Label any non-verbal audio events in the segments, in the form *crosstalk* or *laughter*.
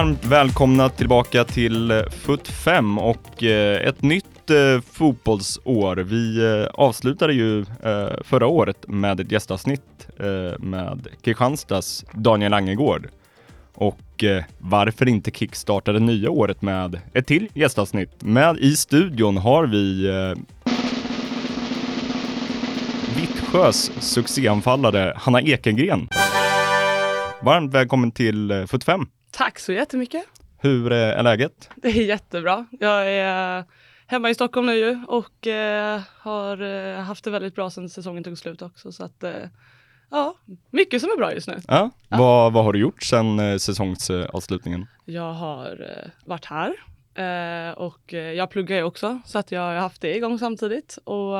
Varmt välkomna tillbaka till eh, FUT 5 och eh, ett nytt eh, fotbollsår. Vi avslutade ju förra året med ett gästavsnitt med Kristianstads Daniel Angegård. Och varför inte kickstarta det nya året med ett till gästavsnitt? Med i studion har vi Vittsjös succéanfallare Hanna Ekengren. Varmt välkommen till FUT 5. Tack så jättemycket. Hur är läget? Det är jättebra. Jag är hemma i Stockholm nu ju och eh, har eh, haft det väldigt bra sedan säsongen tog slut också. Så att, eh, ja, mycket som är bra just nu. Ja. ja. Vad, vad har du gjort sedan eh, säsongsavslutningen? Jag har eh, varit här eh, och jag pluggar ju också så att jag har haft det igång samtidigt. Och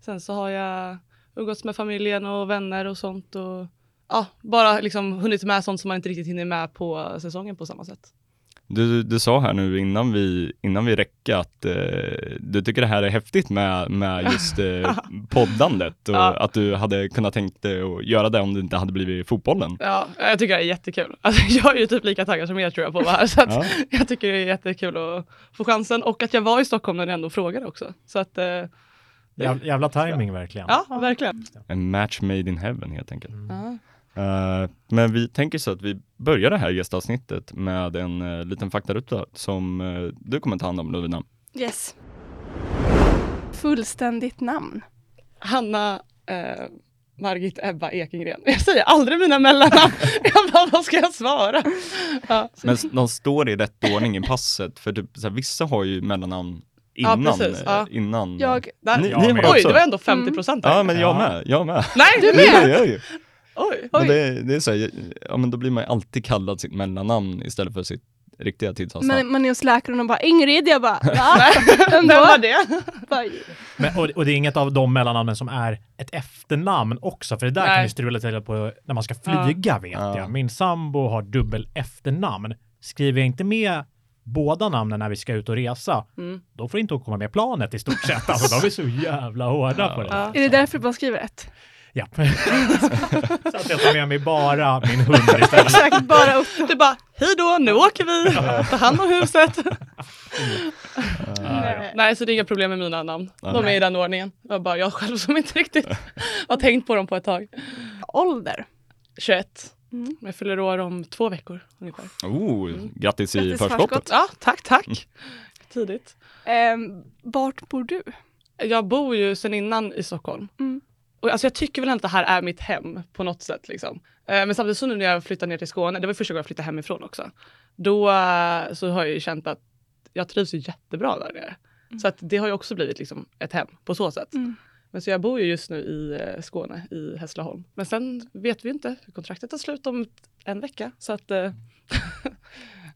sen så har jag umgåtts med familjen och vänner och sånt. Och ja, bara liksom hunnit med sånt som man inte riktigt hinner med på säsongen på samma sätt. Du, du sa här nu innan vi, innan vi räckte att eh, du tycker det här är häftigt med, med just eh, *laughs* poddandet och ja. att du hade kunnat tänkt dig att göra det om det inte hade blivit fotbollen. Ja, jag tycker det är jättekul. *laughs* Alltså, jag är ju typ lika taggad som er tror jag på att vara här, så att ja. *laughs* jag tycker det är jättekul att få chansen och att jag var i Stockholm när ni ändå frågade också. Så att, eh, Jävla timing verkligen. Ja, verkligen. En match made in heaven helt enkelt. Mm. Uh, men vi tänker så att vi börjar det här gästavsnittet med en uh, liten faktaruta som uh, du kommer ta hand om Lovina. Yes. Fullständigt namn? Hanna Margit Ebba Ekengren. Jag säger aldrig mina mellannamn. *laughs* jag bara, vad ska jag svara? Ja. Men de står i rätt ordning i passet, för typ, så här, vissa har ju mellannamn innan. Ja, precis, ja. innan jag, där, ni, ni oj, det var ändå 50 procent. Mm. Ja, men jag med. Jag med. Nej, du *laughs* med? Oj, oj. Det, det, är så här, ja men då blir man ju alltid kallad sitt mellannamn istället för sitt riktiga tidsavstånd. Men man är hos läkaren och bara Ingrid, jag bara ja, *laughs* vem var det? men, och, och, det är inget av de mellannamnen som är ett efternamn också, för det där Nej. kan ju strula till på när man ska flyga ja. vet ja. jag. Min sambo har dubbel efternamn. Skriver jag inte med båda namnen när vi ska ut och resa, mm. då får inte hon komma med planet i stort sett. *laughs* Alltså de är så jävla hårda ja. på det. Ja. Är det därför du bara skriver ett? Ja. *laughs* så att jag tar med mig bara min hund istället. *laughs* Exakt, bara upp. Du bara, hej då, nu åker vi, ta hand om huset. *laughs* Nej. Nej, så det är inga problem med mina namn. De är i den ordningen. Jag bara jag själv som inte riktigt har tänkt på dem på ett tag. Ålder? 21. Mm. Jag fyller år om två veckor ungefär. Oh, mm. Grattis i förskott. förskott. Ja, tack, tack. Mm. Tidigt. Um, vart bor du? Jag bor ju sedan innan i Stockholm. Mm. Och alltså jag tycker väl inte att det här är mitt hem på något sätt. Liksom. Eh, men samtidigt så nu när jag flyttade ner till Skåne, det var första gången jag flyttade hemifrån också. Då eh, så har jag ju känt att jag trivs jättebra där nere. Mm. Så att det har ju också blivit liksom ett hem på så sätt. Mm. Men så jag bor ju just nu i eh, Skåne, i Hässleholm. Men sen vet vi inte, kontraktet tar slut om en vecka. Så att, eh,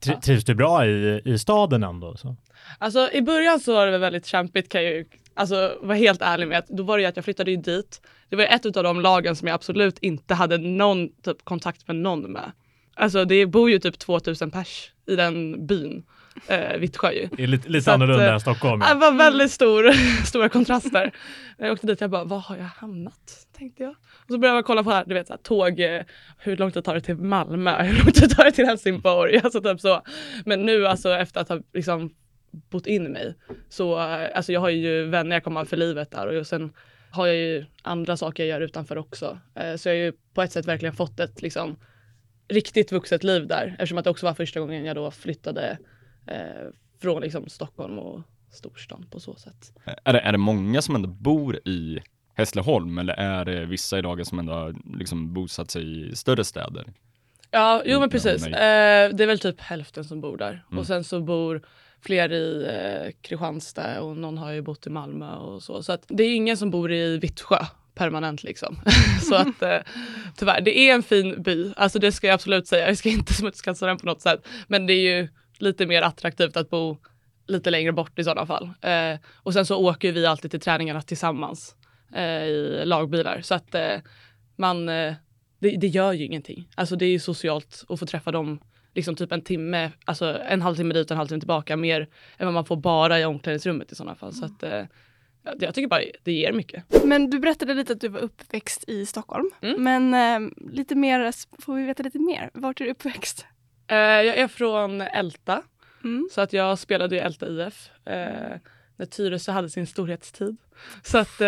*laughs* Trivs du bra i, i staden ändå? Så? Alltså i början så var det väldigt kämpigt kan jag ju alltså, vara helt ärlig med. Att då var det ju att jag flyttade ju dit. Det var ett av de lagen som jag absolut inte hade någon typ kontakt med någon med. Alltså det bor ju typ 2000 pers i den byn eh, Vittsjö ju. Det är lite, lite annorlunda att, än Stockholm. Ja. Det var väldigt stor, *laughs* stora kontraster. När jag åkte dit, jag bara, var har jag hamnat? Tänkte jag. Och så började jag kolla på här, du vet, så här, tåg, eh, hur lång tid tar det till Malmö? *laughs* Hur lång tid tar det till Helsingborg? *laughs* Alltså typ så. Men nu alltså efter att ha liksom bott in mig, så eh, alltså jag har ju vänner jag kommer ha för livet där och sen har jag ju andra saker jag gör utanför också. Eh, så jag har ju på ett sätt verkligen fått ett liksom riktigt vuxet liv där eftersom att det också var första gången jag då flyttade eh, från liksom Stockholm och storstan på så sätt. Är det, är det många som ändå bor i Hässleholm eller är det vissa i dagen som ändå har liksom bosatt sig i större städer? Ja, jo men precis. Eh, det är väl typ hälften som bor där mm. och sen så bor fler i eh, Kristianstad och någon har ju bott i Malmö och så. Så att det är ingen som bor i Vittsjö permanent liksom. *laughs* så att eh, tyvärr, det är en fin by. Alltså det ska jag absolut säga. Jag ska inte *laughs* smutskasta den på något sätt. Men det är ju lite mer attraktivt att bo lite längre bort i sådana fall. Eh, och sen så åker vi alltid till träningarna tillsammans eh, i lagbilar. Så att eh, man, eh, det, det, gör ju ingenting. Alltså det är ju socialt att få träffa dem liksom typ en timme, alltså en halvtimme dit och en halvtimme tillbaka mer än vad man får bara i omklädningsrummet i sådana fall. Så att, eh, jag tycker bara det ger mycket. Men du berättade lite att du var uppväxt i Stockholm. Mm. Men eh, lite mer, får vi veta lite mer? Vart är du uppväxt? Eh, jag är från Älta, Mm. så att jag spelade i Älta IF eh, när Tyresö hade sin storhetstid. Så att eh,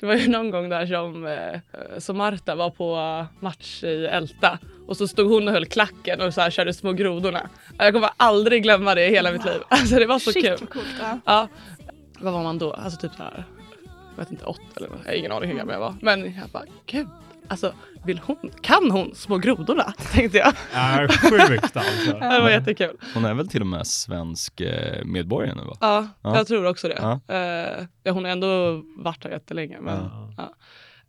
det var ju någon gång där som, eh, som Marta var på match i Älta och så stod hon och höll klacken och så här körde små grodorna. Jag kommer aldrig glömma det i hela mitt liv. Alltså det var så Shit kul. vad coolt. Ja. Ja, vad var man då? Alltså typ så här, jag vet inte, åtta eller. Jag har ingen aning hur gammal jag var. Men jag bara, gud, alltså vill hon, kan hon små grodorna? *laughs* Tänkte jag. Ja, sjukt alltså. *laughs* Det var jättekul. Hon är väl till och med svensk eh, medborgare nu va? Ja, Ja. jag tror också det. Ja. Eh, ja, hon har ändå varit här jättelänge. Men, Ja.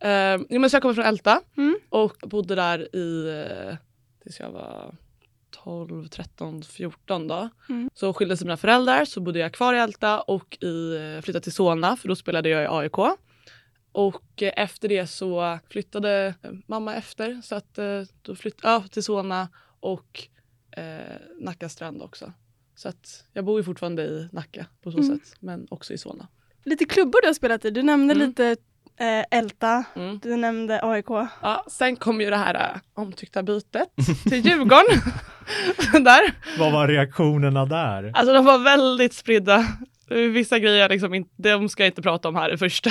Eh, jo, men så jag kommer från Älta Mm. och bodde där i tills jag var 12, 13, 14 då. Mm. Så skilde sig mina föräldrar så bodde jag kvar i Älta och i, flyttade till Solna för då spelade jag i AIK. Och eh, efter det så flyttade eh, mamma efter så att eh, då flyttade jag till Solna och eh, Nacka strand också. Så att jag bor ju fortfarande i Nacka på så Mm. sätt men också i Solna. Lite klubbor du har spelat i. Du nämnde Mm. lite eh, Älta, Mm. du nämnde AIK. Ja, sen kom ju det här äh, omtyckta bytet *laughs* till Djurgården. *laughs* där. Vad var reaktionerna där? Alltså de var väldigt spridda. Vissa grejer liksom inte, de ska jag inte prata om här i första,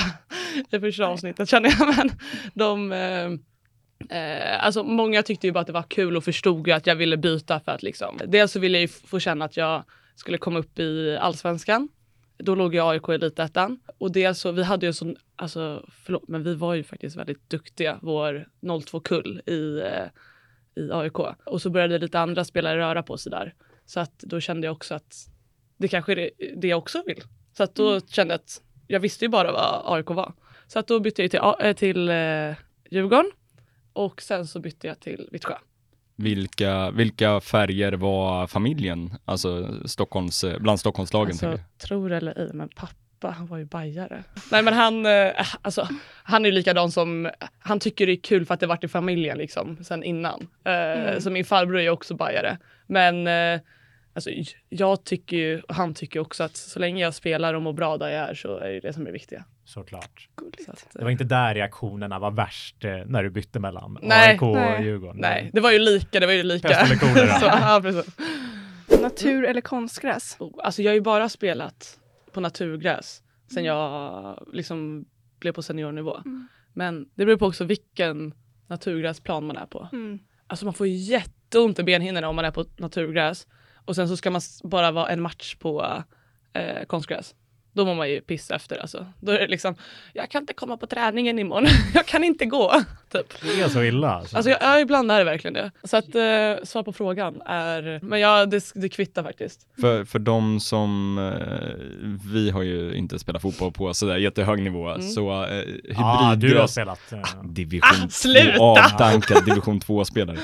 i första avsnittet känner jag. *laughs* Men de, eh, eh, alltså många tyckte ju bara att det var kul och förstod ju att jag ville byta för att liksom, dels så ville jag ju få känna att jag skulle komma upp i allsvenskan. Då låg jag AIK i elitettan. Och dels så, vi hade ju en sån, alltså förlåt, men vi var ju faktiskt väldigt duktiga, vår 02-kull i, eh, i AIK. Och så började lite andra spelare röra på sig där. Så att då kände jag också att det kanske är det, det jag också vill. Så att då kände jag att jag visste ju bara vad AIK var. Så att då bytte jag till, eh, till eh, Djurgården och sen så bytte jag till Vittsjö. Vilka, vilka färger var familjen, alltså Stockholms, eh, bland Stockholmslagen? Alltså, tror eller ej, men pappa han var ju bajare. Nej men han, eh, alltså, han är ju likadan som, han tycker det är kul för att det varit i familjen liksom sen innan. Eh, Mm. Så min farbror är också bajare. Men eh, alltså, jag tycker ju, och han tycker också att så länge jag spelar och mår bra där jag är så är det det som är viktiga. Såklart. Så att, Det var inte där reaktionerna var värst eh, när du bytte mellan Nej. AIK och Nej. Djurgården. Nej, det var ju lika, det var ju lika. Pest eller kolera. *laughs* så, ja, precis. Natur eller konstgräs? Oh, Alltså jag har ju bara spelat på naturgräs sen jag liksom blev på seniornivå. Mm. Men det beror på också vilken naturgräsplan man är på. Mm. Alltså man får ju jätteont i benhinnorna om man är på naturgräs och sen så ska man bara vara en match på eh, konstgräs. Då mår man ju piss efter alltså. Då är det liksom, jag kan inte komma på träningen imorgon, *laughs* jag kan inte gå. *laughs* Typ. Det är så illa. Alltså. Alltså jag, ja, ibland är det verkligen det. Så att eh, svar på frågan är, men ja det, det kvittar faktiskt. För, för de som, eh, vi har ju inte spelat fotboll på sådär jättehög nivå, Mm. så eh, ah, du har spelat. eh, division Ah, sluta! 2, avdankad division 2-spelare.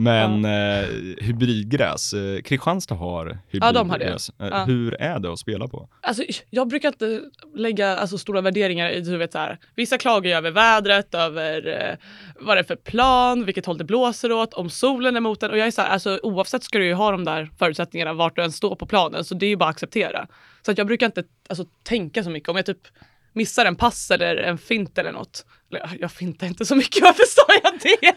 Men eh, hybridgräs, eh, Kristianstad har hybridgräs. Ja, de har det. Eh, Ja. Hur är det att spela på? Alltså, jag brukar brukar inte lägga alltså, stora värderingar i huvudet. så här. Vissa klagar ju över vädret, över eh, vad det är för plan, vilket håll det blåser åt, om solen är mot en. Och jag är så här, alltså, oavsett ska du ju ha de där förutsättningarna vart du än står på planen. Så det är ju bara att acceptera. Så att jag brukar inte alltså, tänka så mycket. Om jag typ missar en pass eller en fint eller något. Eller, jag fintar inte så mycket, *laughs* varför sa jag det?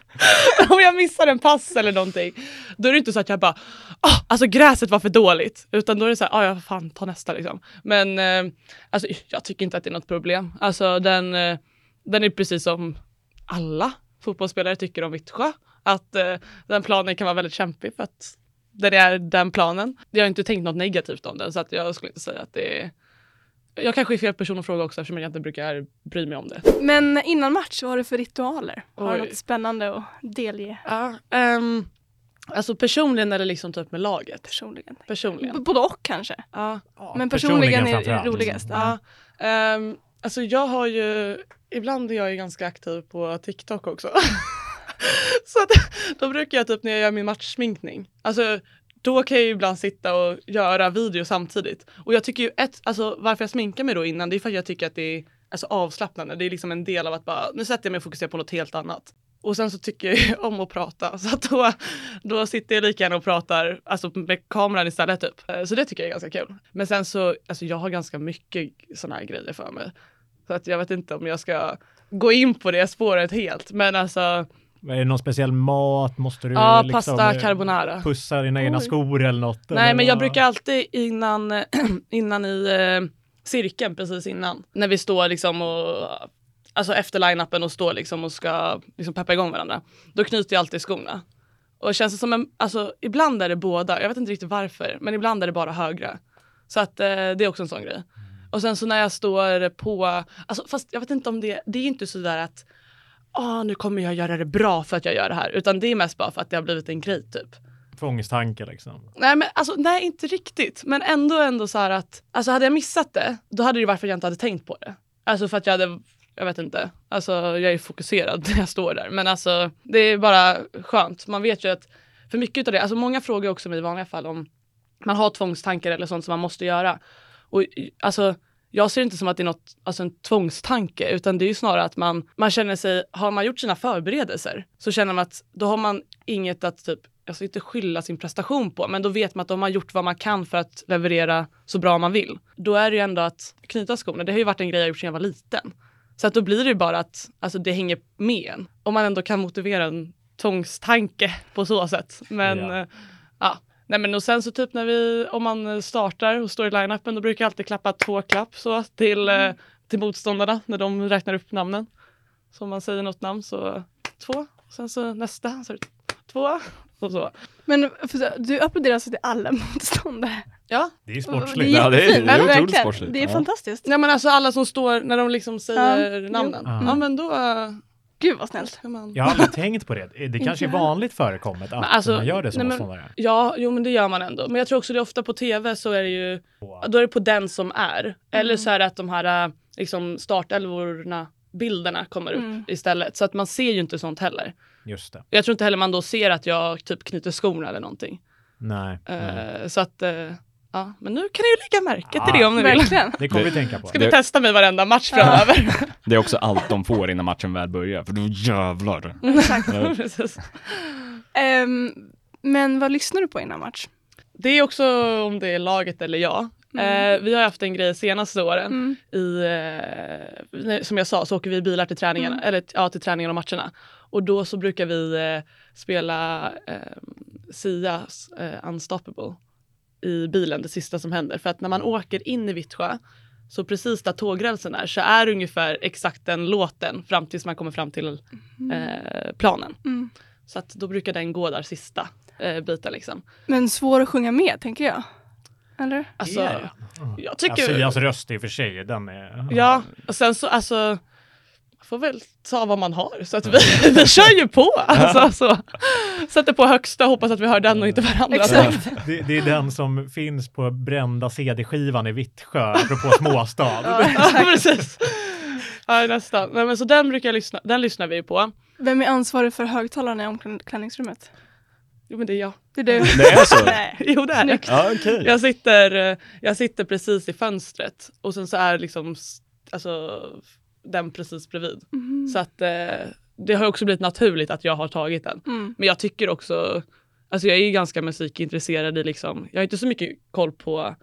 *laughs* *laughs* Om jag missar en pass eller någonting, då är det inte så att jag bara, oh, alltså gräset var för dåligt. Utan då är det så här, oh, ja fan ta nästa liksom. Men eh, alltså, jag tycker inte att det är något problem. Alltså den, eh, den är precis som alla fotbollsspelare tycker om Vittsjö. Att eh, den planen kan vara väldigt kämpig för att den är den planen. Jag har inte tänkt något negativt om den så att jag skulle inte säga att det är jag kanske är fel person att fråga också eftersom jag inte brukar bry mig om det. Men innan match, vad har du för ritualer? Har du något spännande att delge Ja, ehm, alltså personligen eller liksom typ med laget? personligen? Personligen. B- Både och kanske. Ja. ja, Men personligen är det framförallt. roligast. ja. Ehm, alltså jag har ju, ibland är jag ju ganska aktiv på TikTok också. *laughs* Så att, då brukar jag typ när jag gör min matchsminkning, alltså då kan jag ju ibland sitta och göra video samtidigt. Och jag tycker ju ett, alltså varför jag sminkar mig då innan, det är för att jag tycker att det är alltså, avslappnande. Det är liksom en del av att bara, nu sätter jag mig och fokuserar på något helt annat. Och sen så tycker jag ju *laughs* om att prata, så att då, då sitter jag lika gärna och pratar alltså med kameran istället typ. Så det tycker jag är ganska kul. Men sen så, alltså jag har ganska mycket sådana här grejer för mig. Så att jag vet inte om jag ska gå in på det spåret helt. Men alltså, är det någon speciell mat? Måste du Ja, liksom pasta carbonara. pussa dina egna skor eller något? Nej eller men jag brukar alltid innan, *clears throat* innan i eh, cirkeln precis innan. När vi står liksom och Alltså efter line-upen och står liksom och ska liksom peppa igång varandra. Då knyter jag alltid skorna. Och det känns som en, alltså ibland är det båda, jag vet inte riktigt varför, men ibland är det bara högra. Så att eh, det är också en sån grej. Och sen så när jag står på, alltså fast jag vet inte om det, det är inte sådär att ah, nu kommer jag göra det bra för att jag gör det här, utan det är mest bara för att det har blivit en grej typ. Tvångstanke liksom. Nej men alltså nej inte riktigt. Men ändå ändå så här att, alltså hade jag missat det, då hade det varit för att jag inte hade tänkt på det. Alltså för att jag hade, jag vet inte, alltså jag är fokuserad *laughs* när jag står där. Men alltså det är bara skönt. Man vet ju att, för mycket av det, alltså många frågar också mig i vanliga fall om man har tvångstankar eller sånt som man måste göra. Och alltså jag ser det inte som att det är något, alltså en tvångstanke utan det är ju snarare att man, man känner sig, har man gjort sina förberedelser så känner man att då har man inget att typ, alltså inte skylla sin prestation på men då vet man att de har gjort vad man kan för att leverera så bra man vill. Då är det ju ändå att knyta skorna, det har ju varit en grej jag gjort sedan jag var liten. Så att då blir det ju bara att alltså, det hänger med en. Om man ändå kan motivera en tvångstanke på så sätt. Men Ja. Nej men och sen så typ när vi, om man startar och står i line-upen då brukar jag alltid klappa två klapp så till, eh, till motståndarna när de räknar upp namnen. Så om man säger något namn så två, och sen så nästa, så är det två och så. Men för, du applåderar alltså till alla *laughs* motståndare. Ja, Det är Det sportsligt. Ja, det är- det är otroligt verkligen. sportsligt. Det är Ja. fantastiskt. Nej men alltså alla som står när de liksom säger Ja, namnen. jo. Ja men då Gud vad snällt. Jag har aldrig tänkt på det. Det *laughs* kanske är vanligt förekommet att alltså, man gör det som motståndare. Ja, jo men det gör man ändå. Men jag tror också det är ofta på tv så är det ju, då är det på den som är. Eller så är det att de här liksom startelvorna, bilderna kommer upp Mm. istället. Så att man ser ju inte sånt heller. Just det. Jag tror inte heller man då ser att jag typ knyter skorna eller någonting. Nej. nej. Eh, så att, eh, ja, men nu kan ni ju lägga märke till det om ni vill. Verkligen. Det kommer vi tänka på. Ska vi Det- testa mig varenda match framöver? Det är också allt de får innan matchen väl börjar, för då jävlar. *laughs* Ja. Precis. Ehm, men vad lyssnar du på innan match? Det är också om det är laget eller jag. Eh, vi har haft en grej senaste åren. Mm. i, eh, nej, som jag sa så åker vi i bilar till träningarna, Mm. eller ja, till träningarna och matcherna. Och då så brukar vi eh, spela eh, Sias eh, Unstoppable i bilen, det sista som händer. För att när man åker in i Vittsjö, så precis där tågrälsen är, så är ungefär exakt den låten fram tills man kommer fram till eh, planen. Mm. Så att då brukar den gå där sista eh, biten liksom. Men svår att sjunga med, tänker jag. Eller? Alltså, Är det? jag tycker... Ja, Sias röst i och för sig, den är... Ja, och sen så alltså får väl ta vad man har. Så att vi, *laughs* vi kör ju på. Alltså, så. Sätter på högsta, hoppas att vi hör den och inte varandra. Exakt. Det, det är den som finns på brända CD-skivan i Vittsjö, apropå småstad. *laughs* Ja, precis. Ja, nästan. Nej, men så den brukar jag lyssna, den lyssnar vi på. Vem är ansvarig för högtalarna i omklädningsrummet? Jo men det är jag. Det är du. Det är så? *laughs* Nej. Jo det är det. Ja, okej. Jag sitter, eh, jag sitter precis i fönstret och sen så är liksom alltså, den precis bredvid. Mhm. Så att eh, det har också blivit naturligt att jag har tagit den. Mm. Men jag tycker också, alltså jag är ju ganska musikintresserad i liksom, jag har inte så mycket koll på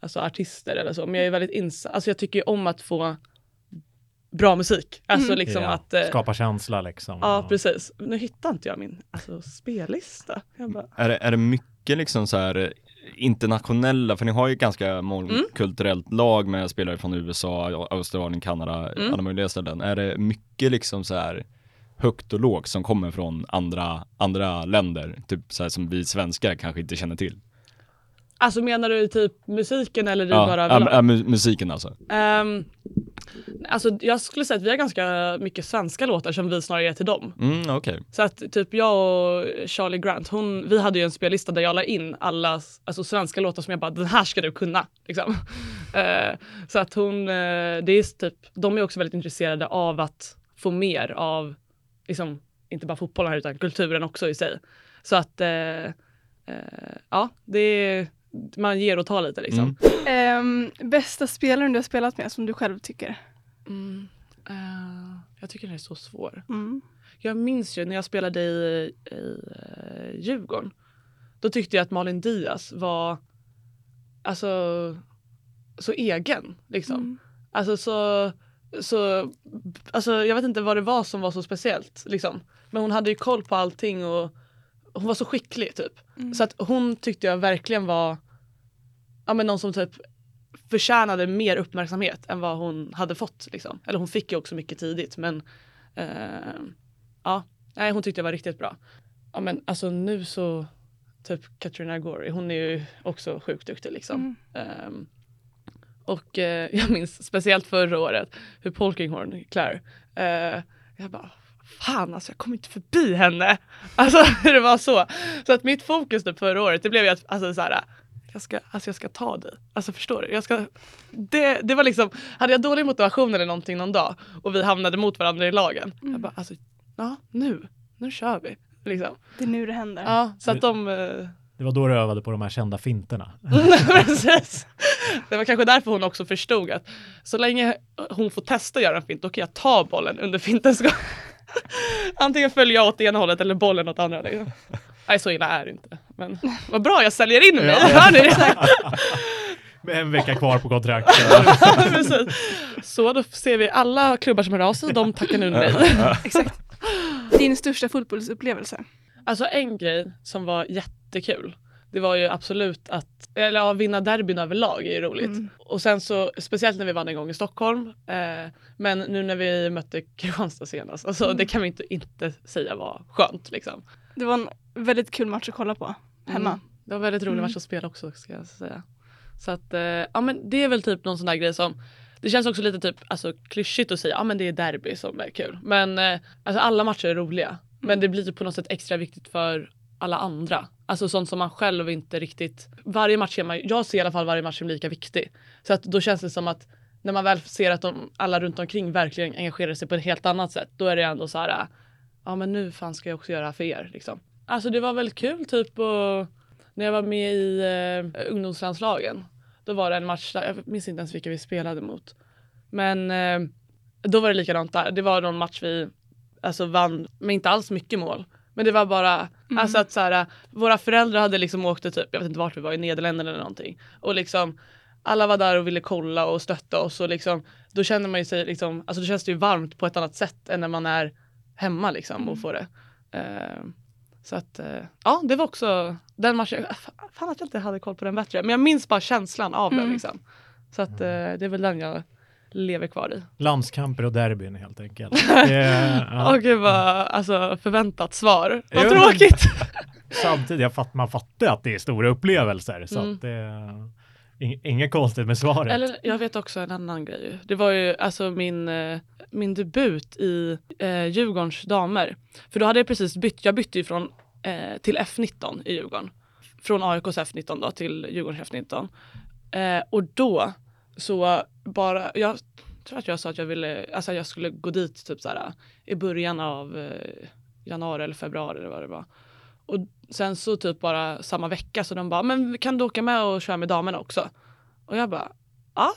alltså artister eller så, men jag är väldigt insatt, alltså jag tycker om att få bra musik. Alltså Mm. liksom Ja, att, eh, Skapa känsla liksom. ja precis. Nu hittar inte jag min alltså, spellista. Jag bara, Är det, är det mycket liksom så här internationella, för ni har ju ganska mångkulturellt lag med spelare från USA, Australien, Kanada, Mm. alla möjliga ställen. Är det mycket liksom så här högt och lågt som kommer från andra, andra länder, typ så här som vi svenskar kanske inte känner till? alltså menar du typ musiken eller i Ja, bara överlag? ja, mu- musiken alltså. Ehm, alltså jag skulle säga att vi har ganska mycket svenska låtar som vi snarare ger till dem. Mm, okej. Så att typ jag och Charlie Grant, hon, vi hade ju en spellista där jag la in alla alltså, svenska låtar som jag bara, den här ska du kunna. Liksom. *laughs* Eh, så att hon, eh, det är typ, de är också väldigt intresserade av att få mer av, liksom, inte bara fotbollen här utan kulturen också i sig. Så att, eh, ja, det är, man ger och tar lite liksom. Mm. Ehm, bästa spelaren du har spelat med som du själv tycker? Mm. eh, jag tycker den är så svår. Mm. Jag minns ju när jag spelade i, i uh, Djurgården. Då tyckte jag att Malin Diaz var alltså så egen liksom. Mm. Alltså så så, alltså jag vet inte vad det var som var så speciellt liksom. Men hon hade ju koll på allting och hon var så skicklig typ. Mm. Så att hon tyckte jag verkligen var ja, men någon som typ förtjänade mer uppmärksamhet än vad hon hade fått. Liksom. Eller hon fick ju också mycket tidigt men eh, ja, nej, hon tyckte jag var riktigt bra. Ja men alltså nu så typ Katrina Gore, hon är ju också sjukt duktig liksom. Mm. Um, och eh, *laughs* jag minns speciellt förra året hur Polkinghorn, Claire, eh, jag bara fan alltså jag kom inte förbi henne. *laughs* Alltså det var så. Så att mitt fokus typ förra året det blev ju att alltså, så här, jag ska, alltså jag ska ta dig. Alltså förstår du? Jag ska, det, det var liksom, hade jag dålig motivation eller någonting någon dag och vi hamnade mot varandra i lagen. Mm. Jag bara alltså, ja nu, nu kör vi. Liksom. Det är nu det händer. Ja, så att de eh, det var då du övade på de här kända finterna. *laughs* Precis. Det var kanske därför hon också förstod att så länge hon får testa att göra en fint, då kan jag ta bollen under fintens gång. *laughs* Antingen följer jag åt ena hållet eller bollen åt andra. Liksom. Nej, så illa är det inte. Men vad bra, jag säljer in mig. Ja. *laughs* Hör ni det? *laughs* Med en vecka kvar på kontraktet. *laughs* så då ser vi alla klubbar som hör av sig, de tackar nu nej. Exakt. Din största fotbollsupplevelse? Alltså en grej som var jättekul det var ju absolut att eller, ja, vinna derbyn överlag är ju roligt. Mm. Och sen så speciellt när vi vann en gång i Stockholm. Eh, men nu när vi mötte Kristianstad senast, alltså, mm. det kan vi inte, inte säga var skönt. Liksom. Det var en väldigt kul match att kolla på hemma. Mm. Det var väldigt rolig mm. match att spela också ska jag säga. Så att eh, ja men det är väl typ någon sån där grej som det känns också lite typ alltså, klyschigt att säga ja men det är derby som är kul. Men eh, alltså, alla matcher är roliga. Men mm. det blir på något sätt extra viktigt för alla andra. Alltså sånt som man själv inte riktigt... Varje match är man, jag ser i alla fall varje match som lika viktig. Så att då känns det som att när man väl ser att de, alla runt omkring verkligen engagerar sig på ett helt annat sätt, då är det ändå så här, ja men nu fan ska jag också göra för er liksom. Alltså det var väldigt kul typ och när jag var med i eh, ungdomslandslagen, då var det en match där, jag minns inte ens vilka vi spelade mot. Men eh, då var det likadant där. Det var någon match vi alltså vann med inte alls mycket mål. Men det var bara, mm. alltså att så här, våra föräldrar hade liksom åkt typ, jag vet inte vart vi var, i Nederländerna eller någonting. Och liksom alla var där och ville kolla och stötta oss och liksom då känner man ju sig liksom, alltså då känns det ju varmt på ett annat sätt än när man är hemma liksom mm. och får det. Uh, så att uh, ja, det var också den matchen, fan att jag inte hade koll på den bättre. Men jag minns bara känslan av mm. den liksom. Så att uh, det är väl den jag lever kvar i. Landskamper och derbyn helt enkelt. *laughs* ja. gud vad alltså, förväntat svar. Vad tråkigt. *laughs* Samtidigt, jag fatt, man fattar att det är stora upplevelser. Så mm. att det, inget konstigt med svaret. Eller, jag vet också en annan grej. Det var ju alltså min, eh, min debut i eh, Djurgårdens damer. För då hade jag precis bytt, jag bytte ju från eh, till F19 i Djurgården. Från AIKs F19 då till Djurgårdens F19. Eh, och då så bara, jag tror att jag sa att jag ville, alltså jag skulle gå dit typ så här, eh, i början av eh, januari eller februari eller vad det var. Och sen så typ bara samma vecka så de bara, men kan du åka med och köra med damerna också? Och jag bara, ja,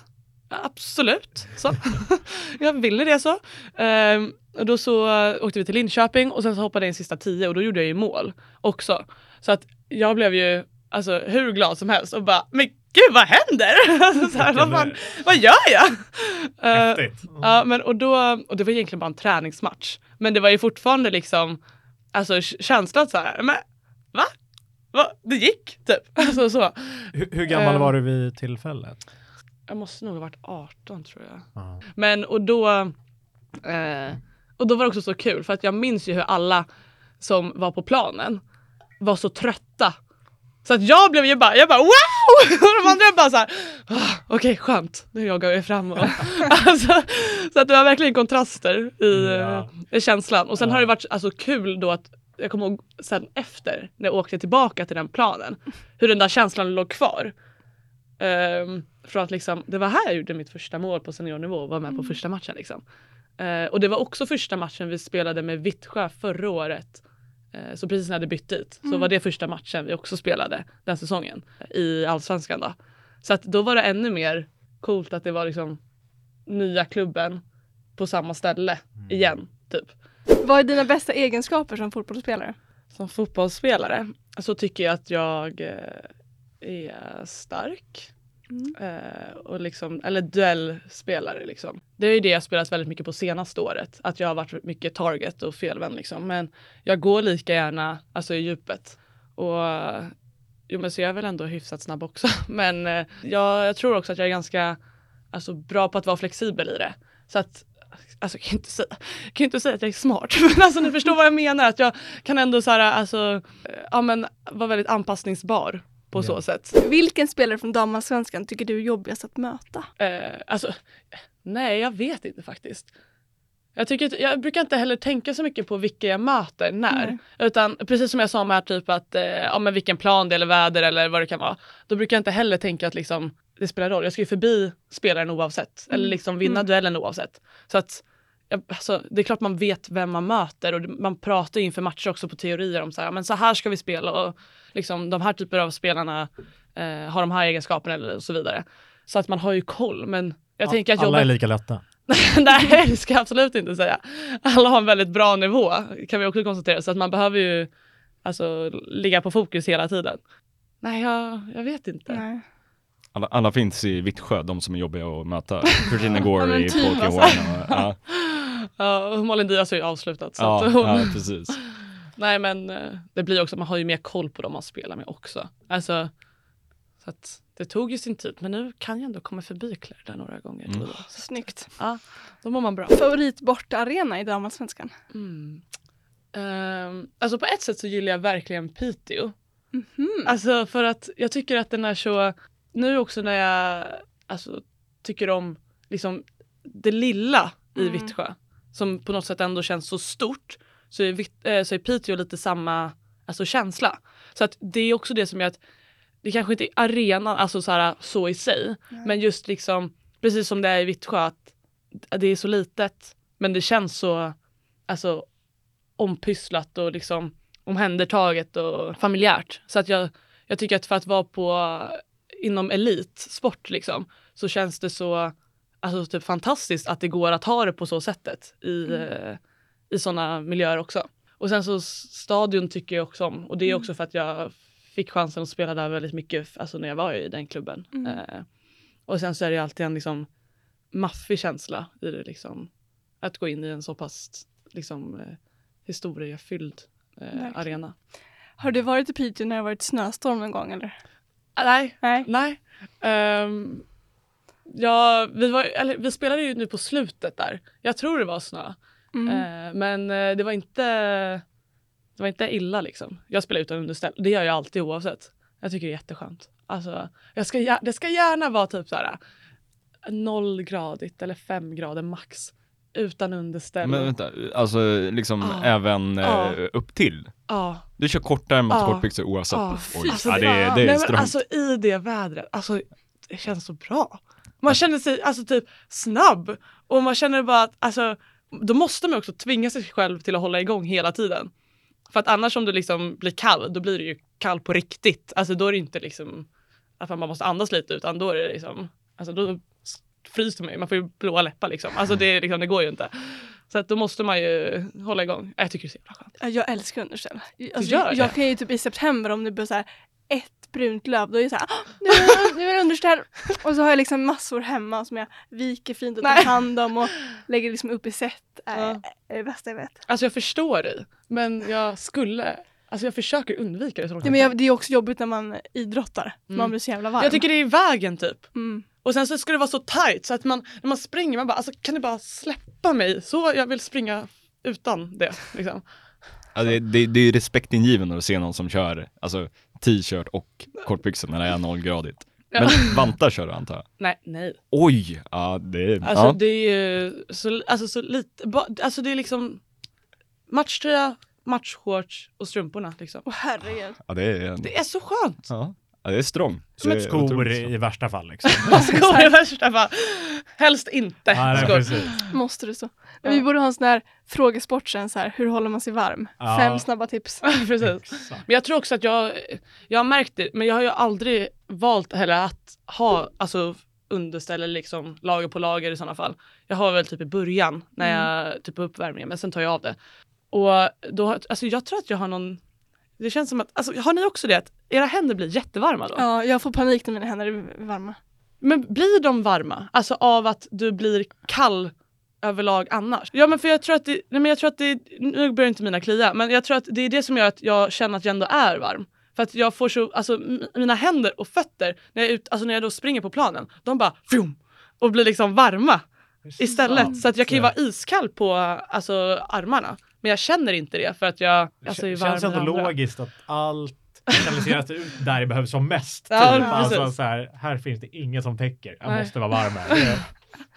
absolut. Så. *laughs* jag ville det så. Um, och då så åkte vi till Linköping och sen så hoppade jag in sista tio och då gjorde jag ju mål också. Så att jag blev ju alltså hur glad som helst och bara, men gud vad händer? *laughs* så här, vad, fan, vad gör jag? Uh, ja, men, och, då, och det var egentligen bara en träningsmatch. Men det var ju fortfarande liksom alltså, känslan så här, men va? va? Det gick typ. *laughs* alltså, så. Hur, hur gammal uh, var du vid tillfället? Jag måste nog ha varit 18 tror jag. Uh. Men och då, uh, och då var det också så kul för att jag minns ju hur alla som var på planen var så trötta så att jag blev ju bara, jag bara wow! *laughs* Och de andra bara såhär, oh, okej okay, skönt, nu joggar vi framåt. *laughs* alltså, så att det var verkligen kontraster i, ja. i känslan. Och sen ja. har det varit alltså, kul då att jag kommer ihåg sen efter när jag åkte tillbaka till den planen, hur den där känslan låg kvar. Um, från att liksom, det var här jag gjorde mitt första mål på seniornivå och var med mm. på första matchen. Liksom. Uh, och det var också första matchen vi spelade med Vittsjö förra året Eh, så precis när jag hade bytt dit mm. så var det första matchen vi också spelade den säsongen i allsvenskan då. Så att då var det ännu mer coolt att det var liksom nya klubben på samma ställe mm. igen typ. Vad är dina bästa egenskaper som fotbollsspelare? Som fotbollsspelare så tycker jag att jag eh, är stark. Mm. Eh, och liksom, eller duellspelare liksom. Det är ju det jag spelat väldigt mycket på senaste året. Att jag har varit mycket target och felvänd liksom. Men jag går lika gärna alltså i djupet. Och eh, jo men så jag är väl ändå hyfsat snabb också. *laughs* Men eh, jag, jag tror också att jag är ganska alltså, bra på att vara flexibel i det. Så att Alltså jag kan inte säga, jag kan inte säga att jag är smart, *laughs* men alltså ni förstår vad jag menar. Att jag kan ändå så här, alltså, ja, men, vara väldigt anpassningsbar på så sätt. Vilken spelare från damallsvenskan tycker du är jobbigast att möta? Eh, alltså, nej jag vet inte faktiskt. Jag, tycker, jag brukar inte heller tänka så mycket på vilka jag möter när. Mm. Utan precis som jag sa med typ att eh, ja, men vilken plan det eller väder eller vad det kan vara. Då brukar jag inte heller tänka att liksom, det spelar roll. Jag ska ju förbi spelaren oavsett. Mm. Eller liksom vinna mm. duellen oavsett. Så att alltså, det är klart man vet vem man möter och man pratar inför matcher också på teorier om så här, men så här ska vi spela och liksom, de här typer av spelarna eh, har de här egenskaperna eller så vidare. Så att man har ju koll. Men jag ja, tänker att alla jobbet... är lika lätta. *laughs* Nej, det ska jag absolut inte säga. Alla har en väldigt bra nivå kan vi också konstatera. Så att man behöver ju alltså, ligga på fokus hela tiden. Nej, jag, jag vet inte. Nej. Alla, alla, finns i Vittsjö, de som är jobbiga att möta. *laughs* Christina Gore ja, i Polka alltså. ja. Ja, Malin Diaz har ju avslutat. Så ja, att hon... ja, precis. *laughs* Nej men eh, det blir också, man har ju mer koll på dem man spelar med också. Alltså, så att det tog ju sin tid men nu kan jag ändå komma förbi Claire där några gånger. Mm. Snyggt. Ja, då mår man bra. Favorit bortaarena i damallsvenskan? Mm. Um, alltså på ett sätt så gillar jag verkligen Piteå. Mm -hmm. Alltså för att jag tycker att den är så, nu också när jag alltså, tycker om liksom det lilla i mm. Vittsjö som på något sätt ändå känns så stort så är, äh, så är Piteå lite samma alltså, känsla. Så att det är också det som gör att det kanske inte är arenan alltså så, här, så i sig mm. men just liksom precis som det är i Vittsjö att det är så litet men det känns så alltså ompysslat och liksom omhändertaget och familjärt. Så att jag, jag tycker att för att vara på inom elitsport liksom så känns det så alltså, typ fantastiskt att det går att ha det på så sättet i, mm. eh, i sådana miljöer också. Och sen så stadion tycker jag också om och det är mm. också för att jag fick chansen att spela där väldigt mycket alltså när jag var i den klubben. Mm. Eh, och sen så är det alltid en liksom maffig känsla i det liksom. Att gå in i en så pass liksom eh, historiefylld eh, arena. Har du varit i Piteå när det varit snöstorm någon gång eller? Ah, nej, nej. nej. Um, ja, vi, var, eller, vi spelade ju nu på slutet där. Jag tror det var snö. Mm. Uh, men uh, det var inte det var inte illa liksom. Jag spelar utan underställ. Det gör jag alltid oavsett. Jag tycker det är jätteskönt. Alltså, jag ska, det ska gärna vara typ så här nollgradigt eller fem grader max utan underställ. Men vänta, alltså liksom ah. även ah. Eh, upp till? Ah. Du kör kortärmat ah. kortbyxor oavsett? Ah. Oj, alltså, ja, det, är, det är Nej, men Alltså i det vädret, alltså det känns så bra. Man känner sig alltså typ snabb och man känner bara att alltså då måste man också tvinga sig själv till att hålla igång hela tiden. För att annars om du liksom blir kall, då blir du ju kall på riktigt. Alltså då är det inte liksom att man måste andas lite utan då är det liksom, alltså då fryser man ju, man får ju blåa läppar liksom. Alltså det, liksom, det går ju inte. Så att då måste man ju hålla igång. Jag tycker det är så jävla skönt. Jag älskar underställ. Alltså, jag, jag kan ju typ i september om det blir så här ett brunt löv, då är det såhär nu, nu är det underställ. *laughs* och så har jag liksom massor hemma som jag viker fint och tar hand om och lägger liksom upp i set. Äh, ja. är det bästa jag vet. Alltså jag förstår dig, men jag skulle Alltså jag försöker undvika det så ja, men jag, Det är också jobbigt när man idrottar, mm. man blir så jävla varm. Jag tycker det är i vägen typ. Mm. Och sen så ska det vara så tight så att man, när man springer, man bara alltså kan du bara släppa mig? Så jag vill springa utan det. Liksom. Ja, det, det, det är respektingivande att se någon som kör alltså, t-shirt och kortbyxor när det är nollgradigt. Men vantar kör du antar jag? Nej, nej. Oj! Ja, det är... Alltså ja. det är ju så, alltså, så lite, ba, alltså det är liksom matchtröja, matchshorts och strumporna liksom. Åh herregud. Ja, det är... Det är så skönt! Ja. Ja, det är strong. Som *laughs* ett skor i värsta fall. Liksom. skor i värsta fall. Helst inte ja, skor. Måste du så. Ja. Vi borde ha en sån här frågesport sen, så här, hur håller man sig varm? Ja. Fem snabba tips. *laughs* precis. Men jag tror också att jag, jag har märkt det, men jag har ju aldrig valt heller att ha alltså, underställ liksom lager på lager i sådana fall. Jag har väl typ i början när mm. jag typ på uppvärmningen, men sen tar jag av det. Och då, alltså jag tror att jag har någon det känns som att, alltså, har ni också det att era händer blir jättevarma då? Ja, jag får panik när mina händer är varma. Men blir de varma? Alltså av att du blir kall överlag annars? Ja men för jag tror att det, nej men jag tror att det, nu börjar inte mina klia, men jag tror att det är det som gör att jag känner att jag ändå är varm. För att jag får så, alltså mina händer och fötter, när jag, ut, alltså, när jag då springer på planen, de bara fjum, och blir liksom varma istället. Så att jag kan ju vara iskall på alltså, armarna. Men jag känner inte det för att jag alltså, är varm känns ändå logiskt att allt *laughs* kanaliseras ut där det behövs som mest. Ja, typ. alltså, så här, här finns det inget som täcker. Jag Nej. måste vara varm här. Det,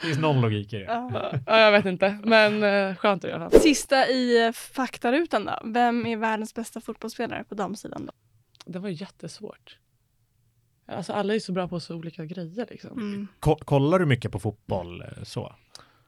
finns någon logik i det. Ja, jag vet inte, men uh, skönt att göra. Sista i uh, faktarutan då. Vem är världens bästa fotbollsspelare på damsidan då? Det var jättesvårt. Alltså alla är så bra på så olika grejer liksom. Mm. Ko kollar du mycket på fotboll eh, så?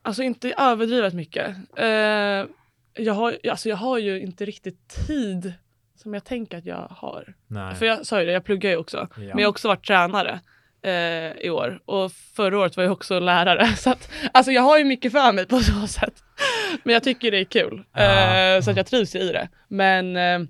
Alltså inte överdrivet mycket. Uh, jag, har, alltså, jag har ju inte riktigt tid som jag tänker att jag har. Nej. För jag sa ju det, jag pluggar ju också. Ja. Men jag har också varit tränare eh, i år och förra året var jag också lärare. *laughs* Så att, alltså jag har ju mycket för mig på så sätt. Men jag tycker det är kul. Ja. Eh, så att jag trivs i det. Men eh,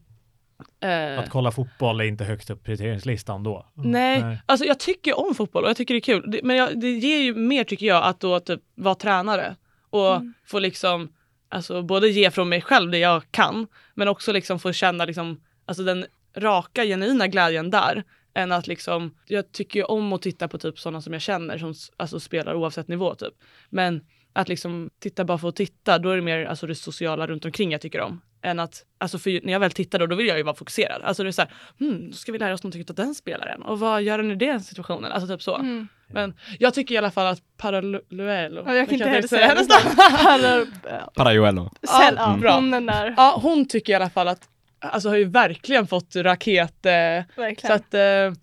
eh att kolla fotboll är inte högst upp på prioriteringslistan då? Nej. nej, alltså jag tycker om fotboll och jag tycker det är kul. Men jag, det ger ju mer tycker jag att då typ vara tränare och mm. få liksom alltså både ge från mig själv det jag kan, men också liksom få känna liksom, alltså den raka genuina glädjen där. Än att liksom, jag tycker ju om att titta på typ sådana som jag känner som alltså, spelar oavsett nivå typ. Men att liksom titta bara för att titta, då är det mer alltså, det sociala runt omkring jag tycker om. Än att, alltså för när jag väl tittar då, då vill jag ju vara fokuserad. Alltså det är så här, hmm, då ska vi lära oss någonting av den spelaren. Och vad gör den i den situationen? Alltså typ så. Mm. Men jag tycker i alla fall att Paraluelo. Ja, jag kan inte heller säga hennes namn. Parajuelo. Ja, bra. Hon den där. Ja, hon tycker i alla fall att, alltså har ju verkligen fått raket. Eh, verkligen. Så att, eh,